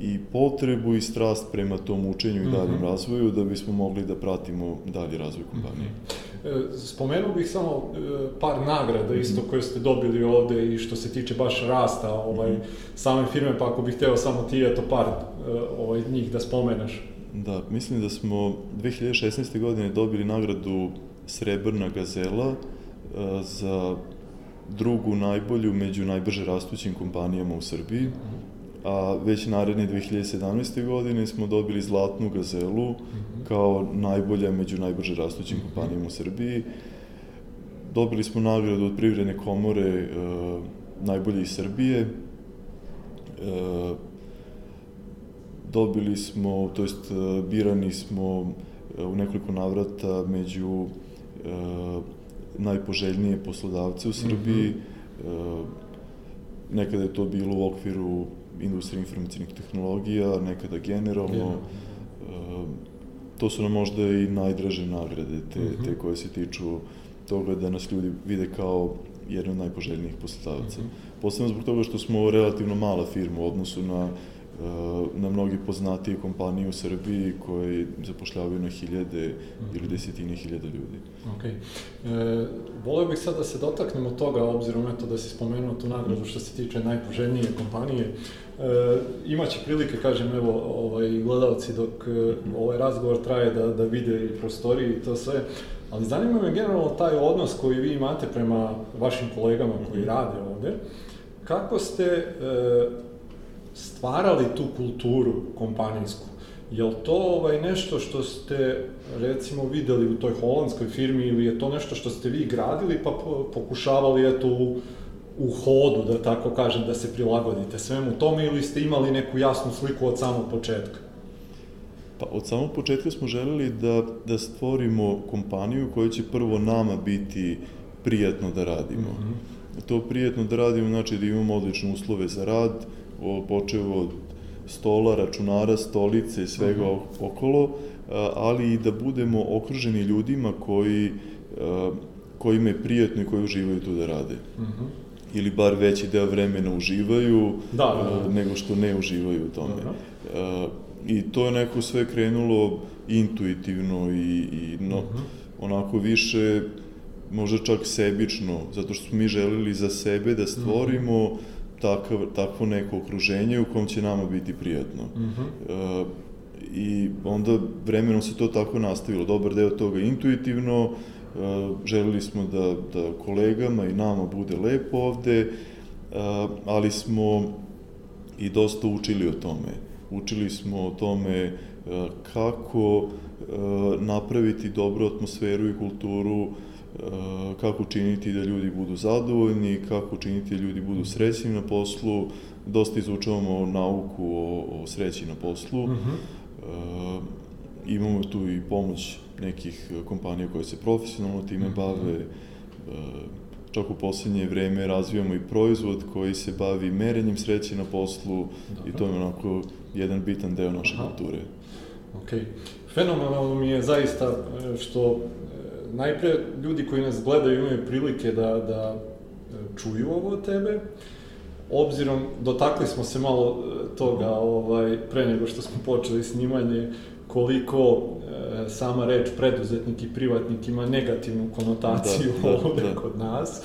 i potrebu i strast prema tom učenju i daljem mm -hmm. razvoju da bismo mogli da pratimo dalji razvoj kompanije. Mm -hmm. Spomenuo bih samo e, par nagrada isto mm -hmm. koje ste dobili ovde i što se tiče baš rasta ovaj, -hmm. same firme, pa ako bih hteo samo ti eto par ovaj, njih da spomeneš. Da, mislim da smo 2016. godine dobili nagradu Srebrna gazela za drugu najbolju među najbrže rastućim kompanijama u Srbiji, a već naredne 2017. godine smo dobili Zlatnu gazelu kao najbolja među najbrže rastućim kompanijama u Srbiji. Dobili smo nagradu od Privredne komore e, najbolje iz Srbije. E, dobili smo, to jest e, birani smo e, u nekoliko navrata među e, najpoželjnije poslodavce u Srbiji. Mm -hmm. Nekada je to bilo u okviru industrije informacijnih tehnologija, nekada generalno. Yeah. To su nam možda i najdraže nagrade, te, mm -hmm. te koje se tiču toga da nas ljudi vide kao jedan od najpoželjnijih poslodavaca. Mm -hmm. Posledno zbog toga što smo relativno mala firma u odnosu na na mnogi poznatije kompanije u Srbiji koje zapošljavaju na hiljade mm. ili desetine hiljada ljudi. Ok. E, voleo bih sad da se dotaknemo toga, obzirom eto da si spomenuo tu nagradu što se tiče najpoželjnije kompanije. E, imaće prilike, kažem, evo, ovaj, gledalci dok e, ovaj razgovor traje da, da vide i prostoriji i to sve, ali zanima me generalno taj odnos koji vi imate prema vašim kolegama koji mhm. rade ovde. Kako ste e, stvarali tu kulturu kompanijsku. Je li to ovaj, nešto što ste, recimo, videli u toj holandskoj firmi ili je to nešto što ste vi gradili pa pokušavali eto u, u hodu, da tako kažem, da se prilagodite svemu tome ili ste imali neku jasnu sliku od samog početka? Pa od samog početka smo želeli da, da stvorimo kompaniju koja će prvo nama biti prijatno da radimo. Mm -hmm. To prijatno da radimo znači da imamo odlične uslove za rad, počeo od stola, računara, stolice i svega uh mhm. -huh. okolo, ali i da budemo okruženi ljudima koji, kojima je prijatno i koji uživaju tu da rade. Uh mhm. -huh. Ili bar veći deo vremena uživaju, da, da, da. nego što ne uživaju u tome. Uh. I to je neko sve krenulo intuitivno i, i no, uh -huh. onako više možda čak sebično, zato što smo mi želeli za sebe da stvorimo uh -huh takav, takvo neko okruženje u kom će nama biti prijatno. Mm -hmm. e, I onda vremenom se to tako nastavilo. Dobar deo toga intuitivno, e, želeli smo da, da kolegama i nama bude lepo ovde, e, ali smo i dosta učili o tome. Učili smo o tome e, kako e, napraviti dobru atmosferu i kulturu Eh, kako učiniti da ljudi budu zadovoljni, kako učiniti da ljudi budu srećni na poslu, dosta izučavamo nauku o, o sreći na poslu, uh -huh. e, imamo tu i pomoć nekih kompanija koje se profesionalno time -huh. bave, e, čak u posljednje vreme razvijamo i proizvod koji se bavi merenjem sreće na poslu Dobro. i to je onako jedan bitan deo naše Aha. kulture. Ok. Fenomenalno mi je zaista e, što najpre ljudi koji nas gledaju imaju prilike da, da e, čuju ovo od tebe, obzirom, dotakli smo se malo toga ovaj, pre nego što smo počeli snimanje, koliko e, sama reč preduzetnik i privatnik ima negativnu konotaciju da, da, ovde da. kod nas.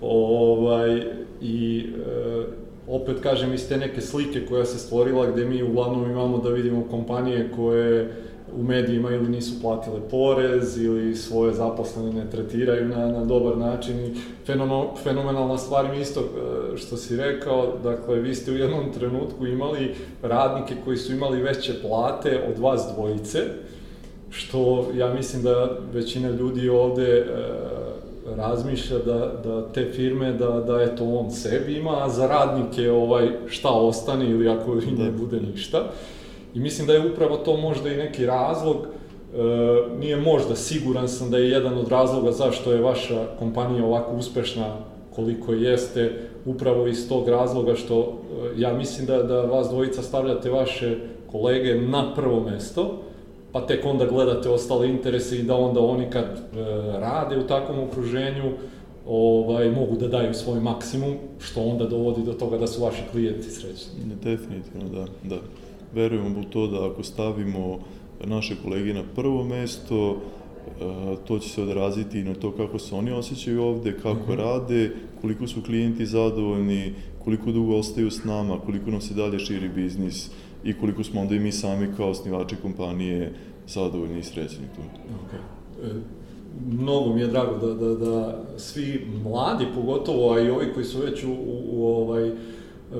Ovaj, I e, opet kažem iz te neke slike koja se stvorila gde mi uglavnom imamo da vidimo kompanije koje u medijima ili nisu platile porez ili svoje zaposlene ne tretiraju na, na dobar način i fenomenalna stvar mi isto e, što si rekao, dakle vi ste u jednom trenutku imali radnike koji su imali veće plate od vas dvojice, što ja mislim da većina ljudi ovde e, razmišlja da, da te firme, da, da eto on sebi ima, a za radnike ovaj, šta ostane ili ako i ne da. bude ništa. I mislim da je upravo to možda i neki razlog, e, nije možda, siguran sam da je jedan od razloga zašto je vaša kompanija ovako uspešna koliko jeste, upravo iz tog razloga što e, ja mislim da, da vas dvojica stavljate vaše kolege na prvo mesto, pa tek onda gledate ostale interese i da onda oni kad e, rade u takvom okruženju, ovaj, mogu da daju svoj maksimum, što onda dovodi do toga da su vaši klijenti srećni. Definitivno, da, da verujemo u to da ako stavimo naše kolege na prvo mesto, e, to će se odraziti i na to kako se oni osjećaju ovde, kako -hmm. rade, koliko su klijenti zadovoljni, koliko dugo ostaju s nama, koliko nam se dalje širi biznis i koliko smo onda i mi sami kao osnivači kompanije zadovoljni i srećni tu. Okay. E, mnogo mi je drago da, da, da svi mladi, pogotovo, a i ovi koji su već u, u, u ovaj,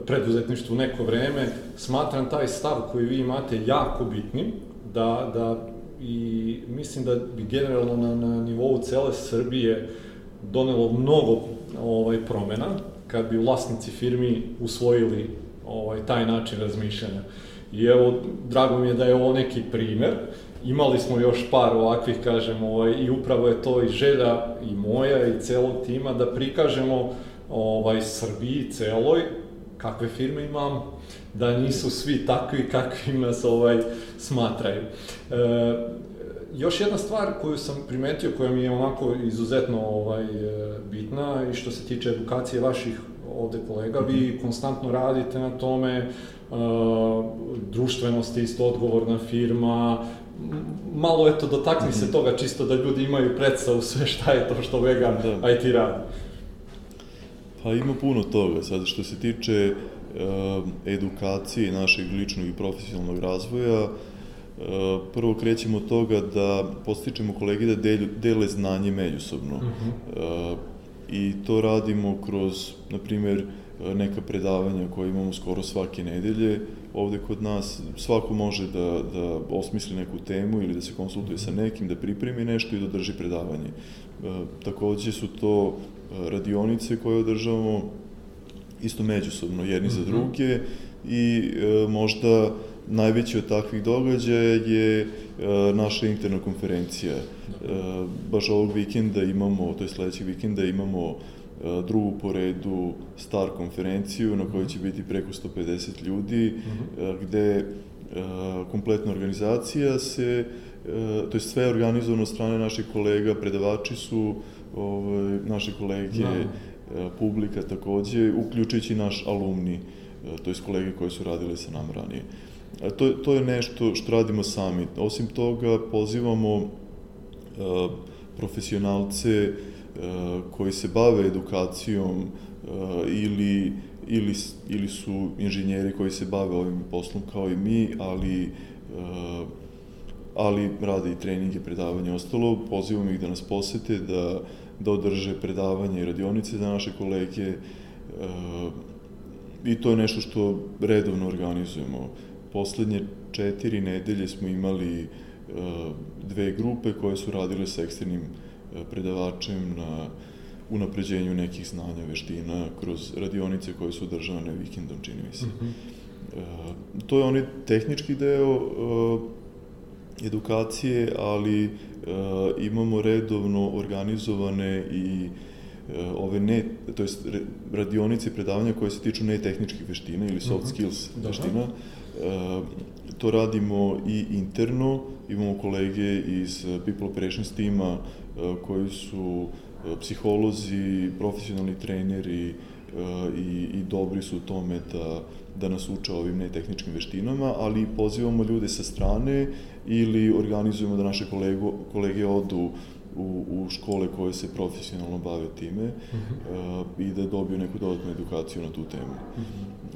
preduzetništvu neko vreme, smatram taj stav koji vi imate jako bitnim, da, da i mislim da bi generalno na, na nivou cele Srbije donelo mnogo ovaj promena kad bi vlasnici firmi usvojili ovaj taj način razmišljanja. I evo, drago mi je da je ovo neki primer. Imali smo još par ovakvih, kažemo, ovaj, i upravo je to i želja i moja i celog tima da prikažemo ovaj Srbiji celoj kakve firme imamo, da nisu svi takvi kakvi nas ovaj smatraju. E, još jedna stvar koju sam primetio, koja mi je onako izuzetno ovaj, e, bitna i što se tiče edukacije vaših ovde kolega, vi mhm. konstantno radite na tome, uh, društvenost je isto odgovorna firma, malo eto dotakni se mhm. toga čisto da ljudi imaju predstavu sve šta je to što Vegan da. IT radi. Pa ima puno toga. Sad, što se tiče uh, edukacije našeg ličnog i profesionalnog razvoja, uh, prvo krećemo od toga da postičemo kolege da delju, dele znanje međusobno. Uh -huh. uh, I to radimo kroz, na primer, neka predavanja koje imamo skoro svake nedelje ovde kod nas. Svako može da, da osmisli neku temu ili da se konsultuje sa nekim, da pripremi nešto i da drži predavanje. E, takođe su to radionice koje održavamo isto međusobno jedni mm -hmm. za mhm. druge i e, možda najveći od takvih događaja je e, naša interna konferencija. E, baš ovog vikenda imamo, to je sledećeg vikenda imamo e, drugu po redu star konferenciju na kojoj će biti preko 150 ljudi, mm -hmm. gde e, kompletna organizacija se, e, to je sve organizovano od strane naših kolega, predavači su ovaj, naše kolege, da. E, publika takođe, uključujući naš alumni, e, to je kolege koji su radili sa nama ranije. To, to je nešto što radimo sami. Osim toga, pozivamo profesionalce koji se bave edukacijom ili, ili, ili su inženjeri koji se bave ovim poslom kao i mi, ali ali rade i treninge, predavanje ostalo. Pozivamo ih da nas posete, da da održe predavanje i radionice za naše kolege e, i to je nešto što redovno organizujemo. Poslednje četiri nedelje smo imali e, dve grupe koje su radile sa eksternim e, predavačem na unapređenju nekih znanja, veština kroz radionice koje su održane vikendom, čini mi se. Mm -hmm. to je onaj tehnički deo edukacije, ali E, imamo redovno organizovane i ove ne, to jest radionice predavanja koje se tiču netehničkih veština ili soft mhm. skills Dobre. veština. To radimo i interno, imamo kolege iz People Operations tima koji su psiholozi, profesionalni treneri i, i dobri su u tome da, da nas uče ovim netehničkim veštinama, ali pozivamo ljude sa strane ili organizujemo da naše kolego, kolege odu u, u škole koje se profesionalno bave time uh -huh. uh, i da dobiju neku dodatnu edukaciju na tu temu. Uh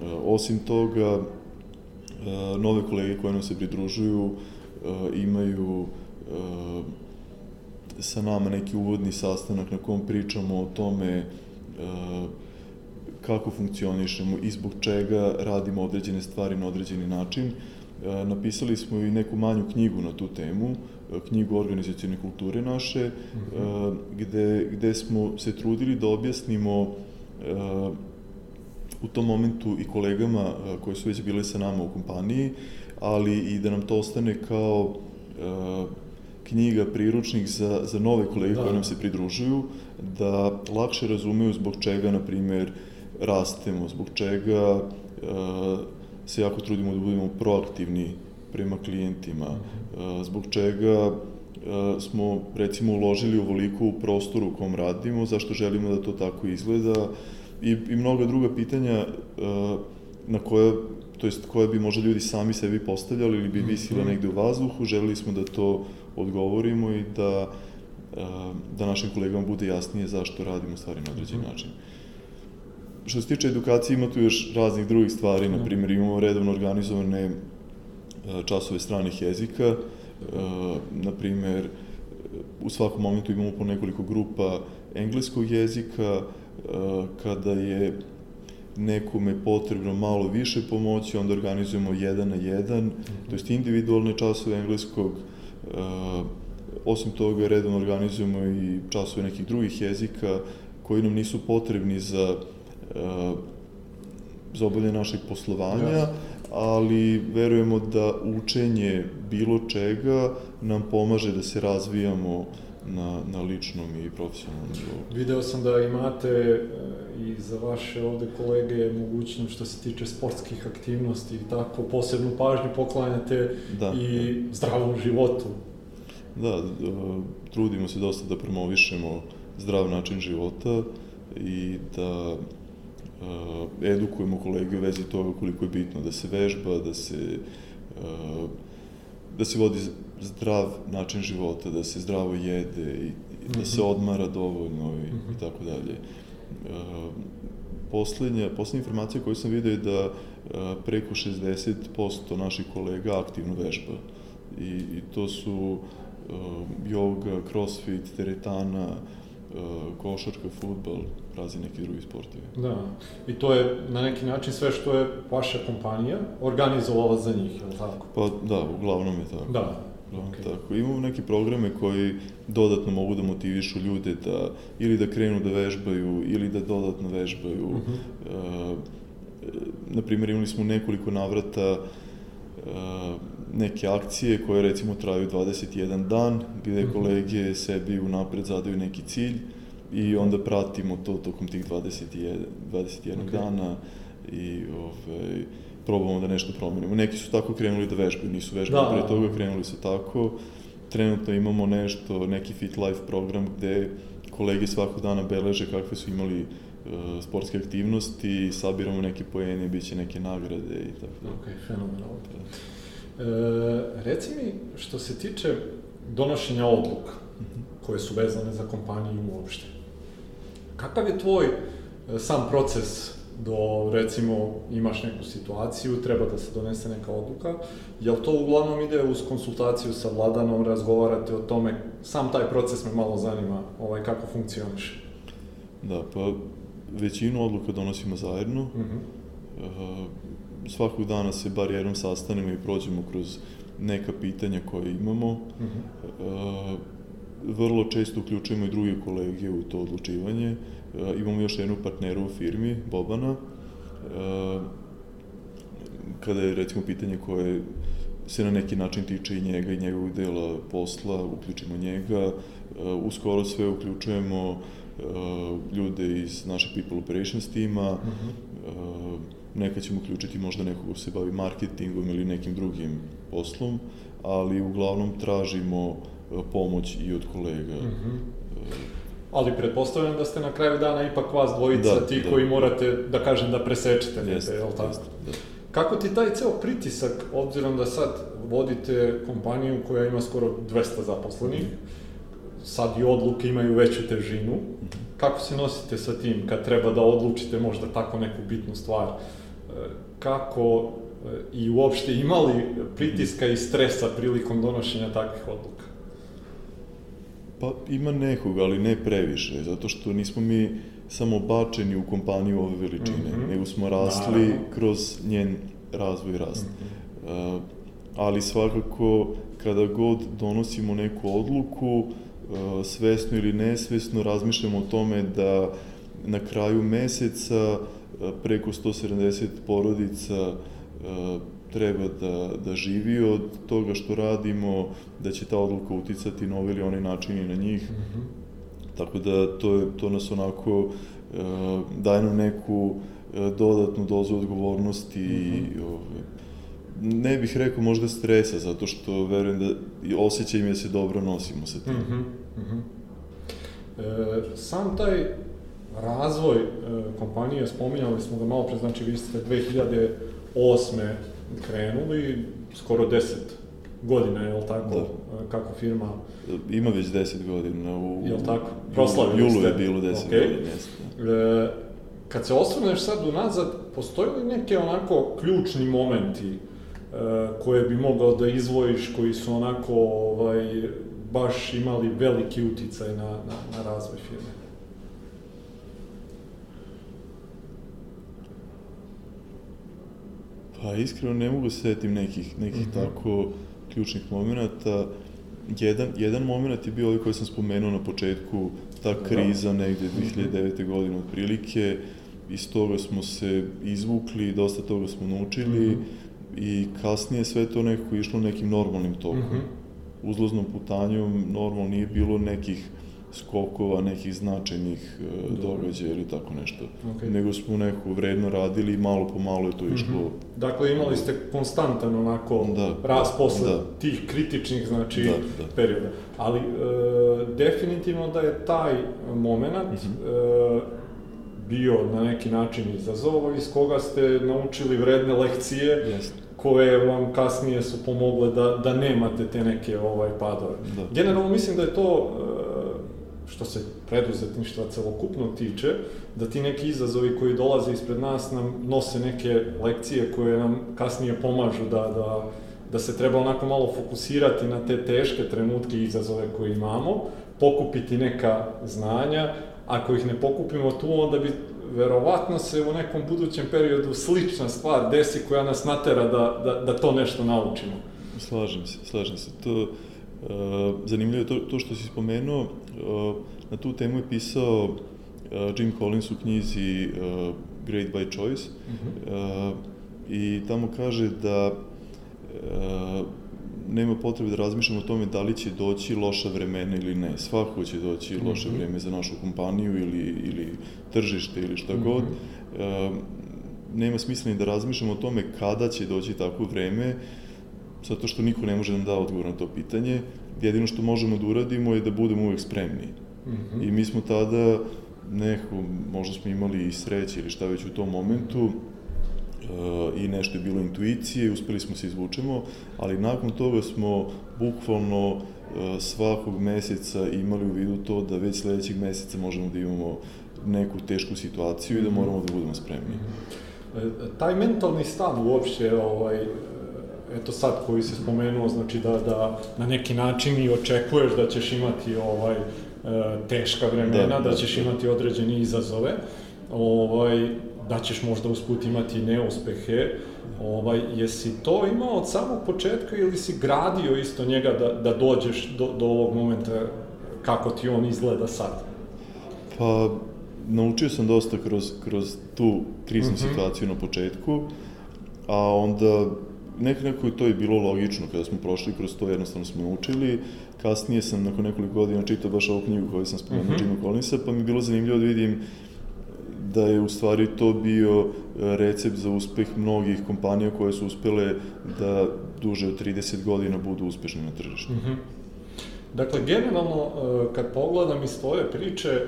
-huh. uh, osim toga, uh, nove kolege koje nam se pridružuju uh, imaju uh, sa nama neki uvodni sastanak na kom pričamo o tome uh, kako funkcionišemo i zbog čega radimo određene stvari na određeni način. Uh, napisali smo i neku manju knjigu na tu temu, knjigu organizacijone kulture naše, mm -hmm. gde, gde smo se trudili da objasnimo u tom momentu i kolegama koji su već bile sa nama u kompaniji, ali i da nam to ostane kao knjiga, priručnik za, za nove kolege da. koje nam se pridružuju, da lakše razumeju zbog čega, na primer, rastemo, zbog čega uh, se jako trudimo da budemo proaktivni prema klijentima, uh, zbog čega uh, smo recimo uložili ovoliko u prostoru u kom radimo, zašto želimo da to tako izgleda i, i mnoga druga pitanja na koje to jest koje bi možda ljudi sami sebi postavljali ili bi mhm. visila negde u vazduhu, želeli smo da to odgovorimo i da, da našim kolegama bude jasnije zašto radimo stvari na određen mhm. način. Što se tiče edukacije, ima tu još raznih drugih stvari, na primjer imamo redovno organizovane časove stranih jezika, na primjer u svakom momentu imamo po nekoliko grupa engleskog jezika, kada je nekome potrebno malo više pomoći, onda organizujemo jedan na jedan, -hmm. to jest individualne časove engleskog, osim toga redovno organizujemo i časove nekih drugih jezika koji nam nisu potrebni za, uh, za obolje našeg poslovanja, yes. ali verujemo da učenje bilo čega nam pomaže da se razvijamo na, na ličnom i profesionalnom nivou. Video sam da imate e, i za vaše ovde kolege mogućnost što se tiče sportskih aktivnosti i tako, posebnu pažnju poklanjate da, i da. zdravom životu. Da, trudimo se dosta da promovišemo zdrav način života i da edukujemo kolege u vezi toga koliko je bitno da se vežba, da se da se vodi zdrav način života, da se zdravo jede i, i da se mhm. odmara dovoljno i, i tako dalje. Poslednja, poslednja informacija koju sam vidio je da preko 60% naših kolega aktivno vežba. I, i to su yoga, crossfit, teretana, košarka, futbal, razni neki drugi sportovi. Da, i to je na neki način sve što je vaša kompanija organizovala za njih, je li tako? Pa da, uglavnom je tako. Da, Okay. Tako, imamo neke programe koji dodatno mogu da motivišu ljude da ili da krenu da vežbaju ili da dodatno vežbaju. Uh -huh. uh, na primjer, imali smo nekoliko navrata uh, neke akcije koje recimo traju 21 dan, gde mhm. kolege sebi unapred zadaju neki cilj i onda pratimo to tokom tih 21, 21 okay. dana i ovaj, probamo da nešto promenimo. Neki su tako krenuli da vežbaju, nisu vežbali da, pre toga, krenuli su tako. Trenutno imamo nešto, neki Fit Life program gde kolege svakog dana beleže kakve su imali uh, sportske aktivnosti, sabiramo neke poene, bit će neke nagrade i tako da. Ok, fenomenalno. E, reci mi, što se tiče donošenja odluka, mhm. koje su vezane za kompaniju uopšte, kakav je tvoj e, sam proces do, recimo, imaš neku situaciju, treba da se donese neka odluka, jel to uglavnom ide uz konsultaciju sa vladanom, razgovarate o tome, sam taj proces me malo zanima, ovaj, kako funkcioniše? Da, pa većinu odluka donosimo zajedno, uh -huh. Svakog dana se bar jednom sastanemo i prođemo kroz neka pitanja koje imamo, uh -huh. uh, vrlo često uključujemo i druge kolege u to odlučivanje, E, imamo još jednu partneru u firmi, Bobana, e, kada je recimo pitanje koje se na neki način tiče i njega i njegovog dela posla, uključimo njega, e, uskoro sve uključujemo ljude iz našeg People Operations tima, uh -huh. Nekad ćemo uključiti možda nekog ko se bavi marketingom ili nekim drugim poslom, ali uglavnom tražimo pomoć i od kolega. Uh -huh. Ali pretpostavljam da ste na kraju dana ipak vas dvojica da, ti da. koji morate, da kažem, da presečete jeste, je li tako? Jeste, da. Kako ti taj ceo pritisak, obzirom da sad vodite kompaniju koja ima skoro 200 zaposlenih, sad i odluke imaju veću težinu, kako se nosite sa tim kad treba da odlučite možda tako neku bitnu stvar? E, kako e, i uopšte imali pritiska i stresa prilikom donošenja takvih odluka? Pa ima nekog, ali ne previše, zato što nismo mi samo bačeni u kompaniju ove veličine, mm -hmm. nego smo rasli Naravno. kroz njen razvoj i rast. Mm -hmm. uh, ali svakako, kada god donosimo neku odluku, uh, svesno ili nesvesno razmišljamo o tome da na kraju meseca uh, preko 170 porodica uh, treba da, da živi od toga što radimo, da će ta odluka uticati na ovaj ili onaj način i na njih. Mm -hmm. Tako da to, je, to nas onako uh, daje nam neku uh, dodatnu dozu odgovornosti mm -hmm. i uh, ne bih rekao možda stresa, zato što verujem da osjećaj mi da se dobro nosimo sa tim. Mm -hmm. Mm -hmm. E, sam taj razvoj e, kompanije, spominjali smo ga malo pre, znači vi ste 2008 krenuli, skoro 10 godina, je li tako, da. kako firma... Ima već 10 godina. U, je li tako? Proslavili julu ste. je bilo 10 okay. godina, jeste. E, kad se osvrneš sad unazad, postoji li neke onako ključni momenti e, koje bi mogao da izvojiš, koji su onako ovaj, baš imali veliki uticaj na, na, na razvoj firme? Pa iskreno ne mogu se setim nekih, nekih mm -hmm. tako ključnih momenta. Jedan, jedan moment je bio ovaj koji sam spomenuo na početku, ta da. kriza negde 2009. godine otprilike, iz toga smo se izvukli, dosta toga smo naučili mm -hmm. i kasnije sve to nekako išlo nekim normalnim tokom. Mm -hmm. Uzlaznom putanjom normalno nije bilo nekih skokova, nekih značajnih uh, događaja ili tako nešto. Okay. Nego smo neko vredno radili i malo po malo je to mhm. išlo. Mm -hmm. Dakle, imali ste konstantan onako da, rast posle da. tih kritičnih, znači, da, da. perioda. Ali, e, definitivno da je taj moment mm -hmm. e, bio na neki način izazov iz koga ste naučili vredne lekcije yes. koje vam kasnije su pomogle da, da nemate te neke ovaj padove. Da. Generalno mislim da je to što se preduzetništva celokupno tiče, da ti neki izazovi koji dolaze ispred nas nam nose neke lekcije koje nam kasnije pomažu da, da, da se treba onako malo fokusirati na te teške trenutke i izazove koje imamo, pokupiti neka znanja, ako ih ne pokupimo tu, onda bi verovatno se u nekom budućem periodu slična stvar desi koja nas natera da, da, da to nešto naučimo. Slažem se, slažem se. To, Uh, zanimljivo je to, to što si spomenuo, uh, na tu temu je pisao uh, Jim Collins u knjizi uh, Great by Choice -huh. uh, i tamo kaže da uh, nema potrebe da razmišljamo o tome da li će doći loša vremena ili ne. Svako će doći loše uh mhm. -huh. vreme za našu kompaniju ili, ili tržište ili šta uh -huh. god. Uh, nema smisla ni da razmišljamo o tome kada će doći takvo vreme, zato što niko ne može da nam da odgovor na to pitanje. Jedino što možemo da uradimo je da budemo uvek spremni. Mm -hmm. I mi smo tada neko, možda smo imali i sreće ili šta već u tom momentu, uh, i nešto je bilo intuicije, uspeli smo se izvučemo, ali nakon toga smo bukvalno uh, svakog meseca imali u vidu to da već sledećeg meseca možemo da imamo neku tešku situaciju i da mhm. moramo da budemo spremni. Mm -hmm. Taj mentalni stav uopšte, ovaj, eto sad koji se spomenuo, znači da, da na neki način i očekuješ da ćeš imati ovaj, e, teška vremena, da, da, da ćeš imati određene izazove, ovaj, da ćeš možda usput imati neuspehe, ovaj, jesi to imao od samog početka ili si gradio isto njega da, da dođeš do, do ovog momenta kako ti on izgleda sad? Pa, naučio sam dosta kroz, kroz tu kriznu mm -hmm. situaciju na početku, a onda nek, nekako to je bilo logično kada smo prošli kroz to, jednostavno smo naučili. Kasnije sam nakon nekoliko godina čitao baš ovu knjigu koju sam spomenuo, mm -hmm. Jima Collinsa, pa mi je bilo zanimljivo da vidim da je u stvari to bio e, recept za uspeh mnogih kompanija koje su uspele da duže od 30 godina budu uspešne na tržištu. Mm -hmm. Dakle, generalno, e, kad pogledam iz tvoje priče, e,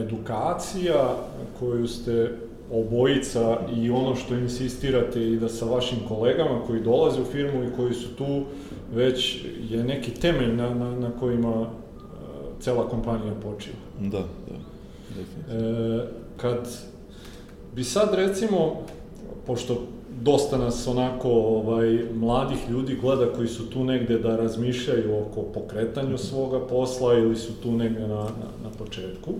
edukacija koju ste obojica i ono što insistirate i da sa vašim kolegama koji dolaze u firmu i koji su tu već je neki temelj na, na, na kojima cela kompanija počiva. Da, da, definitivno. E, kad bi sad recimo, pošto dosta nas onako ovaj, mladih ljudi gleda koji su tu negde da razmišljaju oko pokretanju svoga posla ili su tu negde na, na, na početku,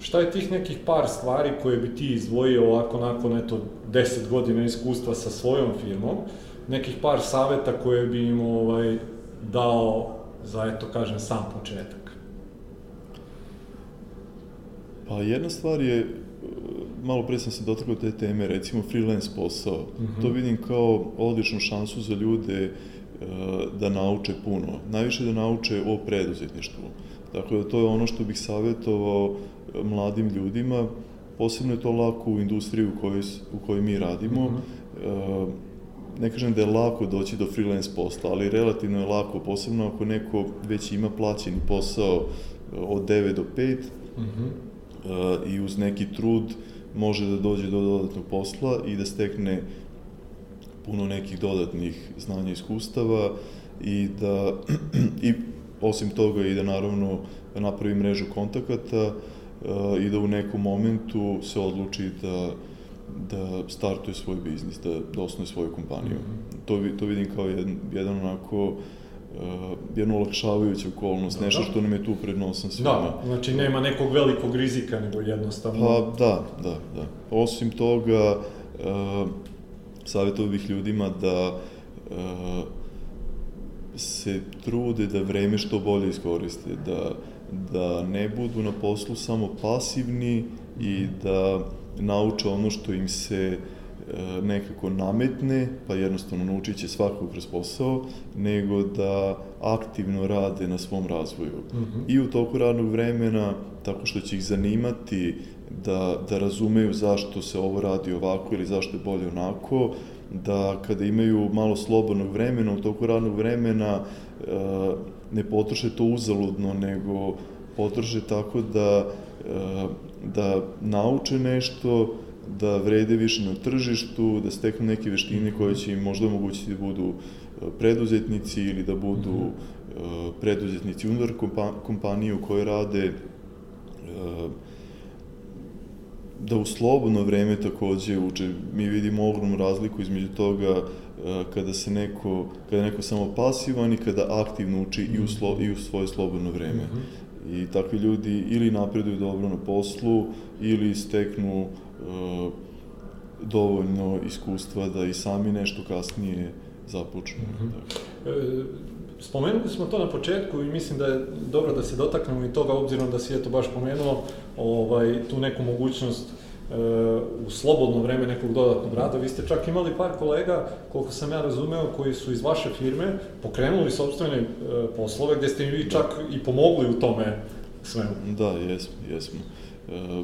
šta je tih nekih par stvari koje bi ti izdvojio ovako nakon eto 10 godina iskustva sa svojom firmom, nekih par saveta koje bi im ovaj, dao za, eto kažem, sam početak? Pa jedna stvar je, malo pre sam se dotakao te teme, recimo freelance posao. Mm -hmm. To vidim kao odličnu šansu za ljude e, da nauče puno. Najviše da nauče o preduzetništvu. Dakle, to je ono što bih savjetovao e, mladim ljudima, posebno je to lako u industriji u kojoj, u kojoj mi radimo. Mm -hmm. ne kažem da je lako doći do freelance posla, ali relativno je lako, posebno ako neko već ima plaćeni posao od 9 do 5, mm -hmm i uz neki trud može da dođe do dodatnog posla i da stekne puno nekih dodatnih znanja i iskustava i da i osim toga i da naravno napravi mrežu kontakata i da u nekom momentu se odluči da da startuje svoj biznis, da, da osnuje svoju kompaniju. Mm -hmm. to, to vidim kao jedan, jedan onako uh, uh, jednu olakšavajuću okolnost, da, nešto što nam je tu pred nosom svima. Da, znači nema nekog velikog rizika, nego jednostavno... Pa da, da, da. Osim toga, uh, savjetovao bih ljudima da uh, se trude da vreme što bolje iskoriste, da, da ne budu na poslu samo pasivni i da nauče ono što im se E, nekako nametne, pa jednostavno naučit će svako kroz posao, nego da aktivno rade na svom razvoju. Mm -hmm. I u toku radnog vremena, tako što će ih zanimati da, da razumeju zašto se ovo radi ovako ili zašto je bolje onako, da kada imaju malo slobodnog vremena, u toku radnog vremena e, ne potroše to uzaludno, nego potroše tako da, e, da nauče nešto, da vrede više na tržištu, da steknu neke veštine koje će im možda omogućiti da budu e, preduzetnici ili da budu mm -hmm. preduzetnici unutar kompanije u kojoj rade, da u slobodno vreme takođe uče. Mi vidimo ogromnu razliku između toga kada se neko, kada neko samo pasivan i kada aktivno uči i u, mhm. slo, i u svoje slobodno vreme. Mm -hmm. I takvi ljudi ili napreduju dobro na poslu, ili steknu E, dovoljno iskustva da i sami nešto kasnije započnu. Mm -hmm. e, spomenuli smo to na početku i mislim da je dobro da se dotaknemo i toga, obzirom da si je to baš pomenuo, ovaj, tu neku mogućnost e, u slobodno vreme nekog dodatnog rada. Vi ste čak imali par kolega, koliko sam ja razumeo, koji su iz vaše firme pokrenuli sobstvene e, poslove, gde ste im vi čak i pomogli u tome svemu. Da, jesmo, jesmo. E,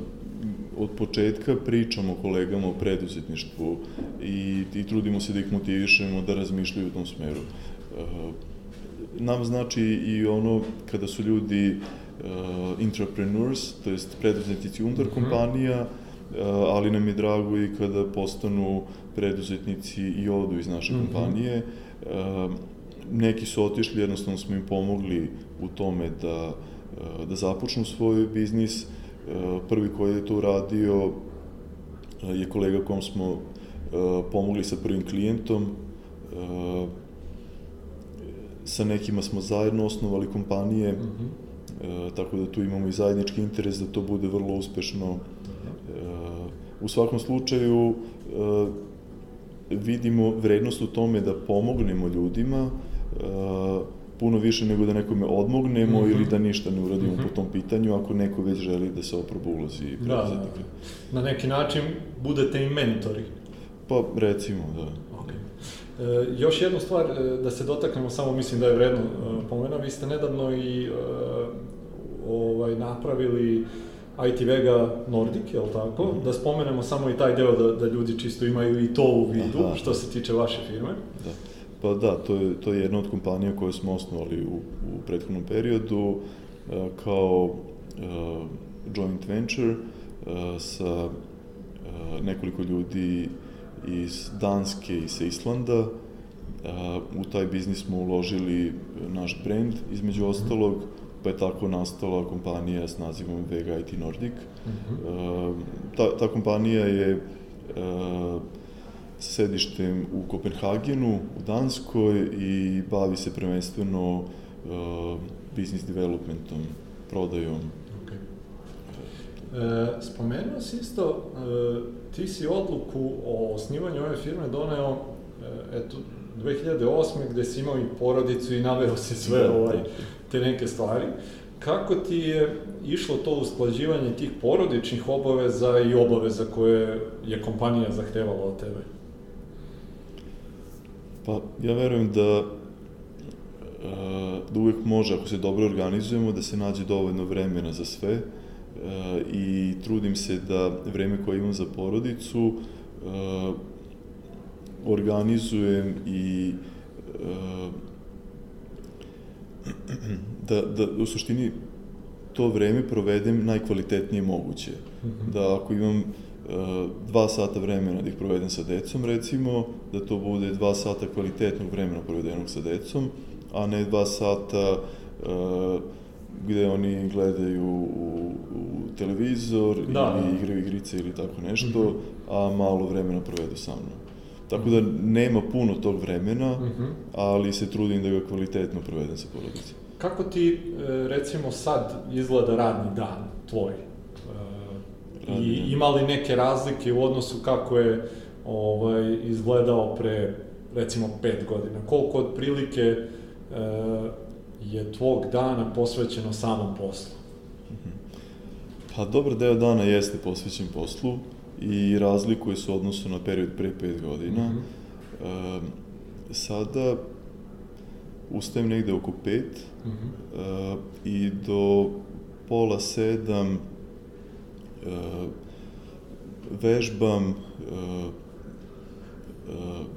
od početka pričamo kolegama o preduzetništvu i, i trudimo se da ih motivišemo da razmišljaju u tom smeru. E, nam znači i ono kada su ljudi uh, entrepreneurs, to jest preduzetnici unutar mhm. kompanija, uh, ali nam je drago i kada postanu preduzetnici i odu iz naše mm -hmm. kompanije. Uh, neki su otišli, jednostavno smo im pomogli u tome da, uh, da započnu svoj biznis, uh, Prvi koji je to uradio e, je kolega kom smo e, pomogli sa prvim klijentom. E, sa nekima smo zajedno osnovali kompanije, mm -hmm. tako da tu imamo i zajednički interes da to bude vrlo uspešno. U svakom slučaju vidimo vrednost u tome da pomognemo ljudima, puno više nego da nekome odmognemo mm -hmm. ili da ništa ne uradimo mm -hmm. po tom pitanju ako neko već želi da se oproba ulozi i da, da, da. Na neki način budete i mentori. Pa recimo, da. E, još jednu stvar e, da se dotaknemo, samo mislim da je vredno e, pomena, vi ste nedavno i ovaj, napravili IT Vega Nordic, je li tako? Mhm. Da spomenemo samo i taj deo da, da ljudi čisto imaju i to u vidu, Aha. što se tiče vaše firme. Da. Pa da, to je, to je jedna od kompanija koje smo osnovali u, u prethodnom periodu kao joint venture sa nekoliko ljudi iz Danske i sa Islanda. E, u taj biznis smo uložili naš brand, između ostalog, pa je tako nastala kompanija s nazivom Vega IT Nordic. Mhm. E, ta, ta kompanija je e, sa sedištem u Kopenhagenu, u Danskoj i bavi se prvenstveno uh, business developmentom, prodajom. Okay. E, spomenuo si isto, e, ti si odluku o osnivanju ove firme doneo e, eto, 2008. gde si imao i porodicu i naveo si sve Da, ovaj, te neke stvari. Kako ti je išlo to usklađivanje tih porodičnih obaveza i obaveza koje je kompanija zahtevala od tebe? Pa ja verujem da uh, da uvek može, ako se dobro organizujemo, da se nađe dovoljno vremena za sve i trudim se da vreme koje imam za porodicu uh, organizujem i uh, da, da u suštini to vreme provedem najkvalitetnije moguće. Mhm. Da ako imam uh, dva sata vremena da ih provedem sa decom, recimo, da to bude dva sata kvalitetnog vremena provedenog sa decom, a ne dva sata uh, gde oni gledaju u, u televizor Da, ili da. igraju igrice ili tako nešto, Mhm. a malo vremena provedu sa mnom. Tako da nema puno tog vremena, Mhm. ali se trudim da ga kvalitetno provedem sa porodicom. Kako ti, e, recimo, sad izgleda radni dan tvoj? E, Radni I ima li neke razlike u odnosu kako je ovaj, izgledao pre, recimo, pet godina? Koliko otprilike e, je tvog dana posvećeno samom poslu? Pa dobar deo dana jeste posvećen poslu i razlikuje se u odnosu na period pre 5 godina. Mhm. E, sada ustajem negde oko 5 Mhm. e, i do pola sedam e, vežbam, e,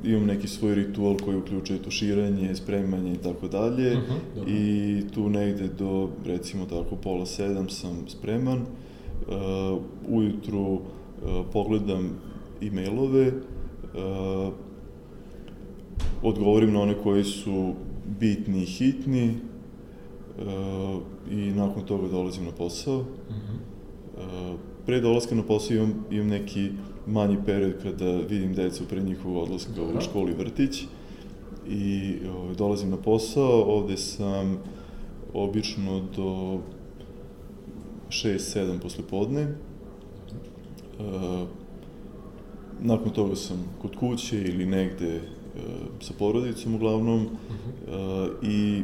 e, imam neki svoj ritual koji uključuje tuširanje, spremanje i tako dalje Mhm, i tu negde do recimo tako pola sedam sam spreman. Uh, ujutru uh, pogledam e-mailove, uh, odgovorim na one koji su bitni i hitni i nakon toga dolazim na posao. Mhm. Pre dolaska na posao imam, imam neki manji period kada vidim decu pre njihovog odlaska Dobro. u školu i vrtić i ovaj, dolazim na posao, ovde sam obično do 6-7 posle podne. Uh, nakon toga sam kod kuće ili negde uh, sa porodicom uglavnom uh, i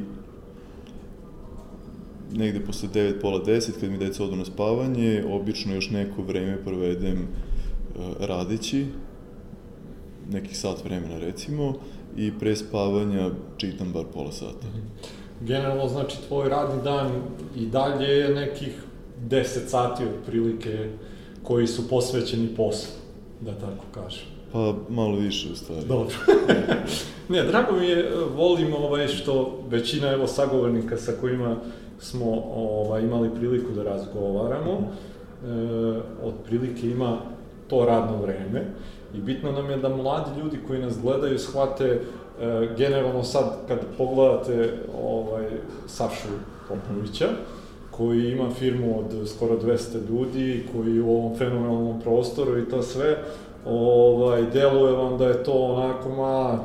negde posle 9, pola 10, kad mi deca odu na spavanje, obično još neko vreme provedem uh, radeći, nekih sat vremena recimo, i pre spavanja čitam bar pola sata. Generalno, znači, tvoj radni dan i dalje je nekih 10 sati otprilike koji su posvećeni poslu, da tako kažem. Pa malo više u stvari. Dobro. ne, drago mi je, volim ovaj što većina evo sagovornika sa kojima smo ovaj, imali priliku da razgovaramo, e, otprilike ima to radno vreme i bitno nam je da mladi ljudi koji nas gledaju shvate e, generalno sad kad pogledate ovaj, Sašu Popovića, koji ima firmu od skoro 200 ljudi, koji u ovom fenomenalnom prostoru i to sve, ovaj, deluje vam da je to onako, ma,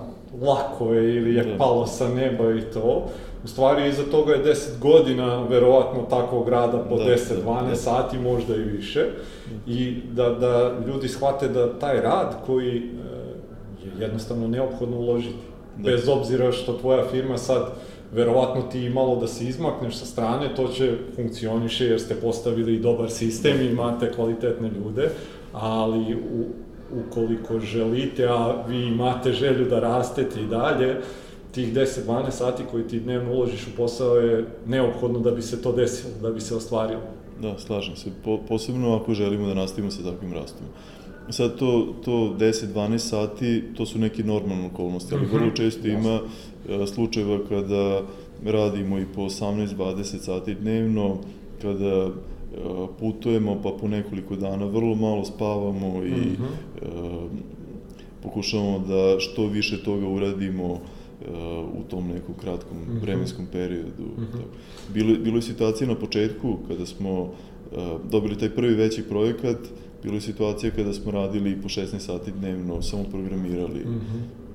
lako je ili je Da. palo sa neba i to. U stvari, iza toga je 10 godina, verovatno, takvog rada po Da, 10-12 da, da. sati, možda i više. I da, da ljudi shvate da taj rad koji e, je jednostavno neophodno uložiti. Da. Bez obzira što tvoja firma sad verovatno ti malo da se izmakneš sa strane, to će funkcioniše jer ste postavili dobar sistem i imate kvalitetne ljude, ali u, ukoliko želite, a vi imate želju da rastete i dalje, tih 10-12 sati koji ti dnevno uložiš u posao je neophodno da bi se to desilo, da bi se ostvarilo. Da, slažem se. Po, posebno ako želimo da nastavimo sa takvim rastom. Sad to, to 10-12 sati, to su neke normalne okolnosti, ali vrlo često ima e, slučajeva kada radimo i po 18-20 sati dnevno, kada e, putujemo pa po nekoliko dana vrlo malo spavamo i mm -hmm. e, pokušavamo da što više toga uradimo u tom nekom kratkom mm -hmm. vremenskom periodu. Mm -hmm. Bilo, bilo je situacija na početku kada smo uh, dobili taj prvi veći projekat, bilo je situacija kada smo radili po 16 sati dnevno, samo programirali. Mm -hmm.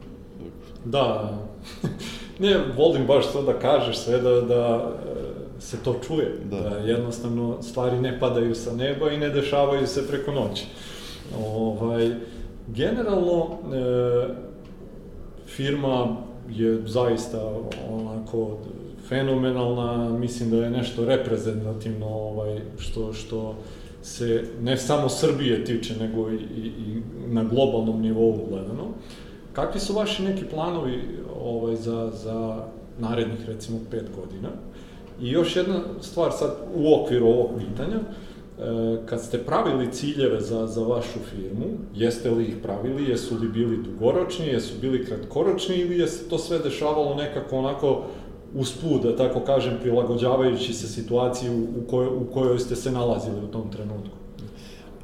Da, ne, volim baš to da kažeš sve, da, da e, se to čuje, da. da jednostavno stvari ne padaju sa neba i ne dešavaju se preko noći. Ovaj, generalno, e, firma je zaista onako fenomenalna, mislim da je nešto reprezentativno ovaj, što, što se ne samo Srbije tiče, nego i, i, i na globalnom nivou gledano. Kakvi su vaši neki planovi ovaj, za, za narednih, recimo, pet godina? I još jedna stvar sad u okviru ovog pitanja, e, kad ste pravili ciljeve za, za vašu firmu, jeste li ih pravili, jesu li bili dugoročni, jesu bili kratkoročni ili je se to sve dešavalo nekako onako usput, da tako kažem, prilagođavajući se situaciji u, kojoj, u kojoj ste se nalazili u tom trenutku?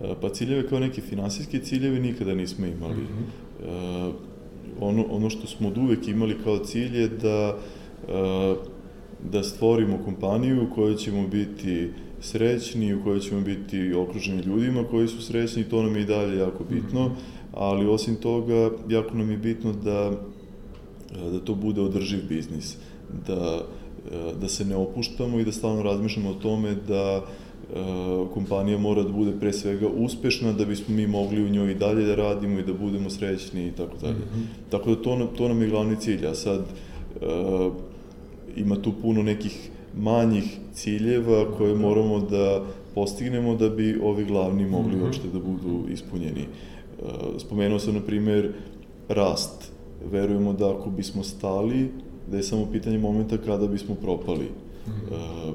E, pa ciljeve kao neki finansijski ciljevi nikada nismo imali. Mm -hmm. ono, ono što smo od uvek imali kao cilj je da, e, da stvorimo kompaniju u kojoj ćemo biti srećni, u kojoj ćemo biti okruženi ljudima koji su srećni, to nam je i dalje jako bitno, mm -hmm. ali osim toga, jako nam je bitno da, da to bude održiv biznis. Uh, da, e, da se ne opuštamo i da stalno razmišljamo o tome da e, kompanija mora da bude pre svega uspešna da bismo mi mogli u njoj i dalje da radimo i da budemo srećni i tako dalje. -hmm. Tako da to, to nam je glavni cilj, a sad e, ima tu puno nekih manjih ciljeva koje moramo da postignemo da bi ovi glavni mogli mm -hmm. uopšte da budu ispunjeni. Spomenuo sam, na primer, rast. Verujemo da ako bismo stali, da je samo pitanje momenta kada bismo propali. Mm -hmm. e,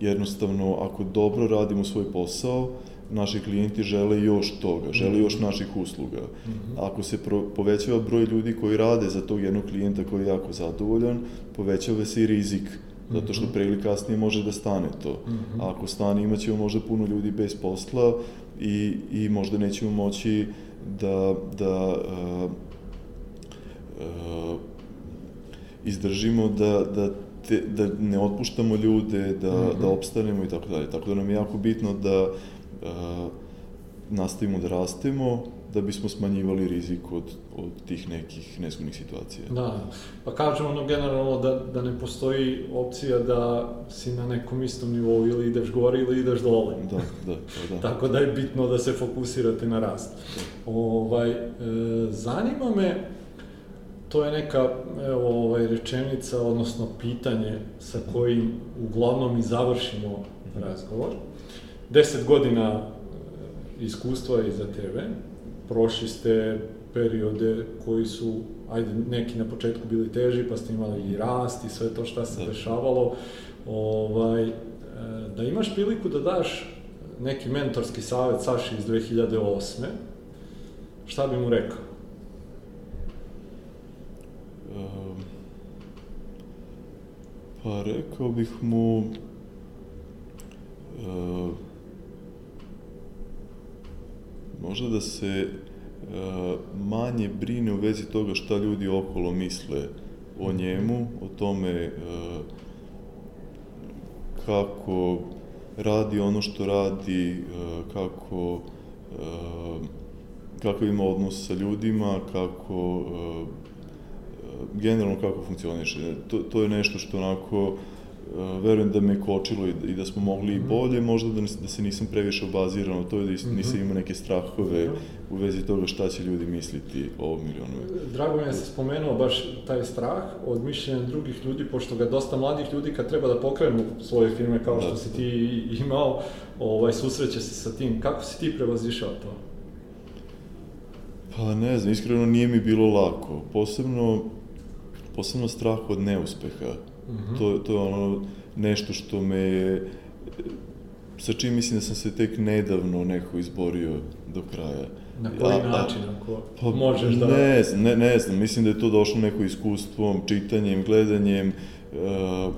jednostavno, ako dobro radimo svoj posao, naši klijenti žele još toga, žele još mhm. naših usluga. Mm -hmm. Ako se pro, povećava broj ljudi koji rade za tog jednog klijenta koji je jako zadovoljan, povećava se i rizik, zato što mhm. pre ili kasnije može da stane to. Mm -hmm. A ako stane, imaćemo možda puno ljudi bez posla i, i možda nećemo moći da, da uh, uh, izdržimo da, da, te, da ne otpuštamo ljude, da, mm -hmm. da opstanemo i tako dalje. Tako da nam je jako bitno da uh, nastavimo da rastemo, da bismo smanjivali rizik od, od tih nekih nesgodnih situacija. Da, pa kažemo ono generalno da, da ne postoji opcija da si na nekom istom nivou ili ideš gore ili ideš dole. Da, da, pa da. Tako da je bitno da se fokusirate na rast. Da. Ovaj, e, zanima me, to je neka evo, ovaj, rečenica, odnosno pitanje sa kojim uglavnom i završimo razgovor. Deset godina e, iskustva iza tebe, prošli ste periode koji su, ajde, neki na početku bili teži, pa ste imali i rast i sve to šta se da. dešavalo. Ovaj, e, da imaš priliku da daš neki mentorski savet Saši iz 2008. Šta bi mu rekao? Pa rekao bih mu možda da se manje brine u vezi toga šta ljudi okolo misle o njemu, o tome kako radi ono što radi, kako kako ima odnos sa ljudima, kako generalno kako funkcioniše. To, to je nešto što onako uh, verujem da me kočilo i, i da smo mogli i mhm. bolje, možda da, da se nisam previše obazirao to je da mhm. nisam imao neke strahove u vezi toga šta će ljudi misliti o ovom milionu. Drago mi je da se spomenuo baš taj strah od mišljenja drugih ljudi, pošto ga dosta mladih ljudi kad treba da pokrenu svoje firme kao da. što si ti imao, ovaj, susreće se sa tim. Kako si ti prevazišao to? Pa ne znam, iskreno nije mi bilo lako. Posebno, posebno strah od neuspeha. Mm -hmm. to, to je ono nešto što me je, sa čim mislim da sam se tek nedavno neko izborio do kraja. Na koji a, način, ako pa, možeš da... Ne ne, ne znam, mislim da je to došlo neko iskustvom, čitanjem, gledanjem, uh,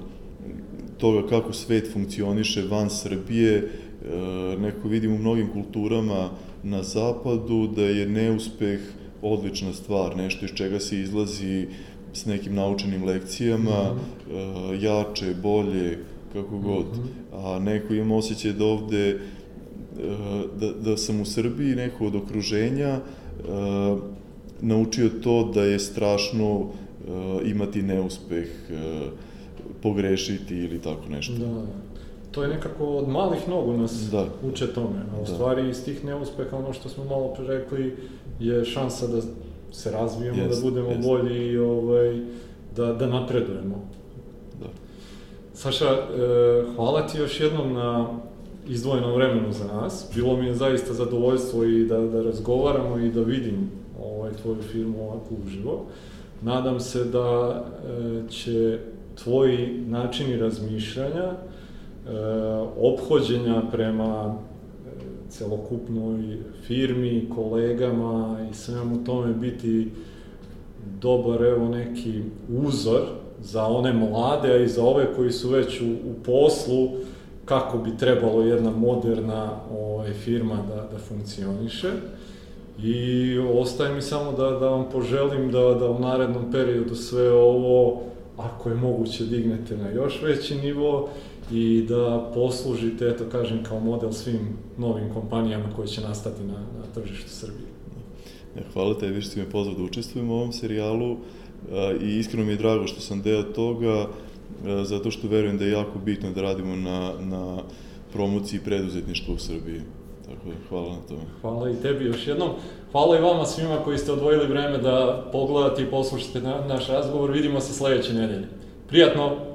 toga kako svet funkcioniše van Srbije, uh, neko vidim u mnogim kulturama na zapadu da je neuspeh odlična stvar, nešto iz čega se izlazi s nekim naučenim lekcijama, mm -hmm. uh, jače, bolje, kako god. Mm -hmm. A neko ima osjećaj da ovde da, da sam u Srbiji neko od okruženja uh, naučio to da je strašno imati neuspeh, pogrešiti ili tako nešto. Da, to je nekako od malih nogu nas da. uče tome. A u da. stvari iz tih neuspeha, ono što smo malo pre rekli, je šansa da se razvijemo, jest, da budemo jest. bolji i ovaj, da, da napredujemo. Da. Saša, e, hvala ti još jednom na izdvojenom vremenu za nas. Bilo mi je zaista zadovoljstvo i da, da razgovaramo i da vidim ovaj, tvoju firmu ovako uživo. Nadam se da e, će tvoji načini razmišljanja, e, obhođenja prema celokupnoj firmi, kolegama i svemu tome biti dobar, evo neki uzor za one mlade, a i za ove koji su već u, u poslu, kako bi trebalo jedna moderna ovaj, firma da, da funkcioniše. I ostaje mi samo da, da vam poželim da, da u narednom periodu sve ovo, ako je moguće, dignete na još veći nivo i da poslužite, eto kažem, kao model svim novim kompanijama koje će nastati na, na tržištu Srbije. Hvala tebi što si me pozvao da učestvujem u ovom serijalu i iskreno mi je drago što sam deo toga. Zato što verujem da je jako bitno da radimo na, na promociji preduzetništva u Srbiji. Tako da, hvala na tome. Hvala i tebi još jednom. Hvala i vama svima koji ste odvojili vreme da pogledate i poslušate na, naš razgovor. Vidimo se sledeće nedelje. Prijatno!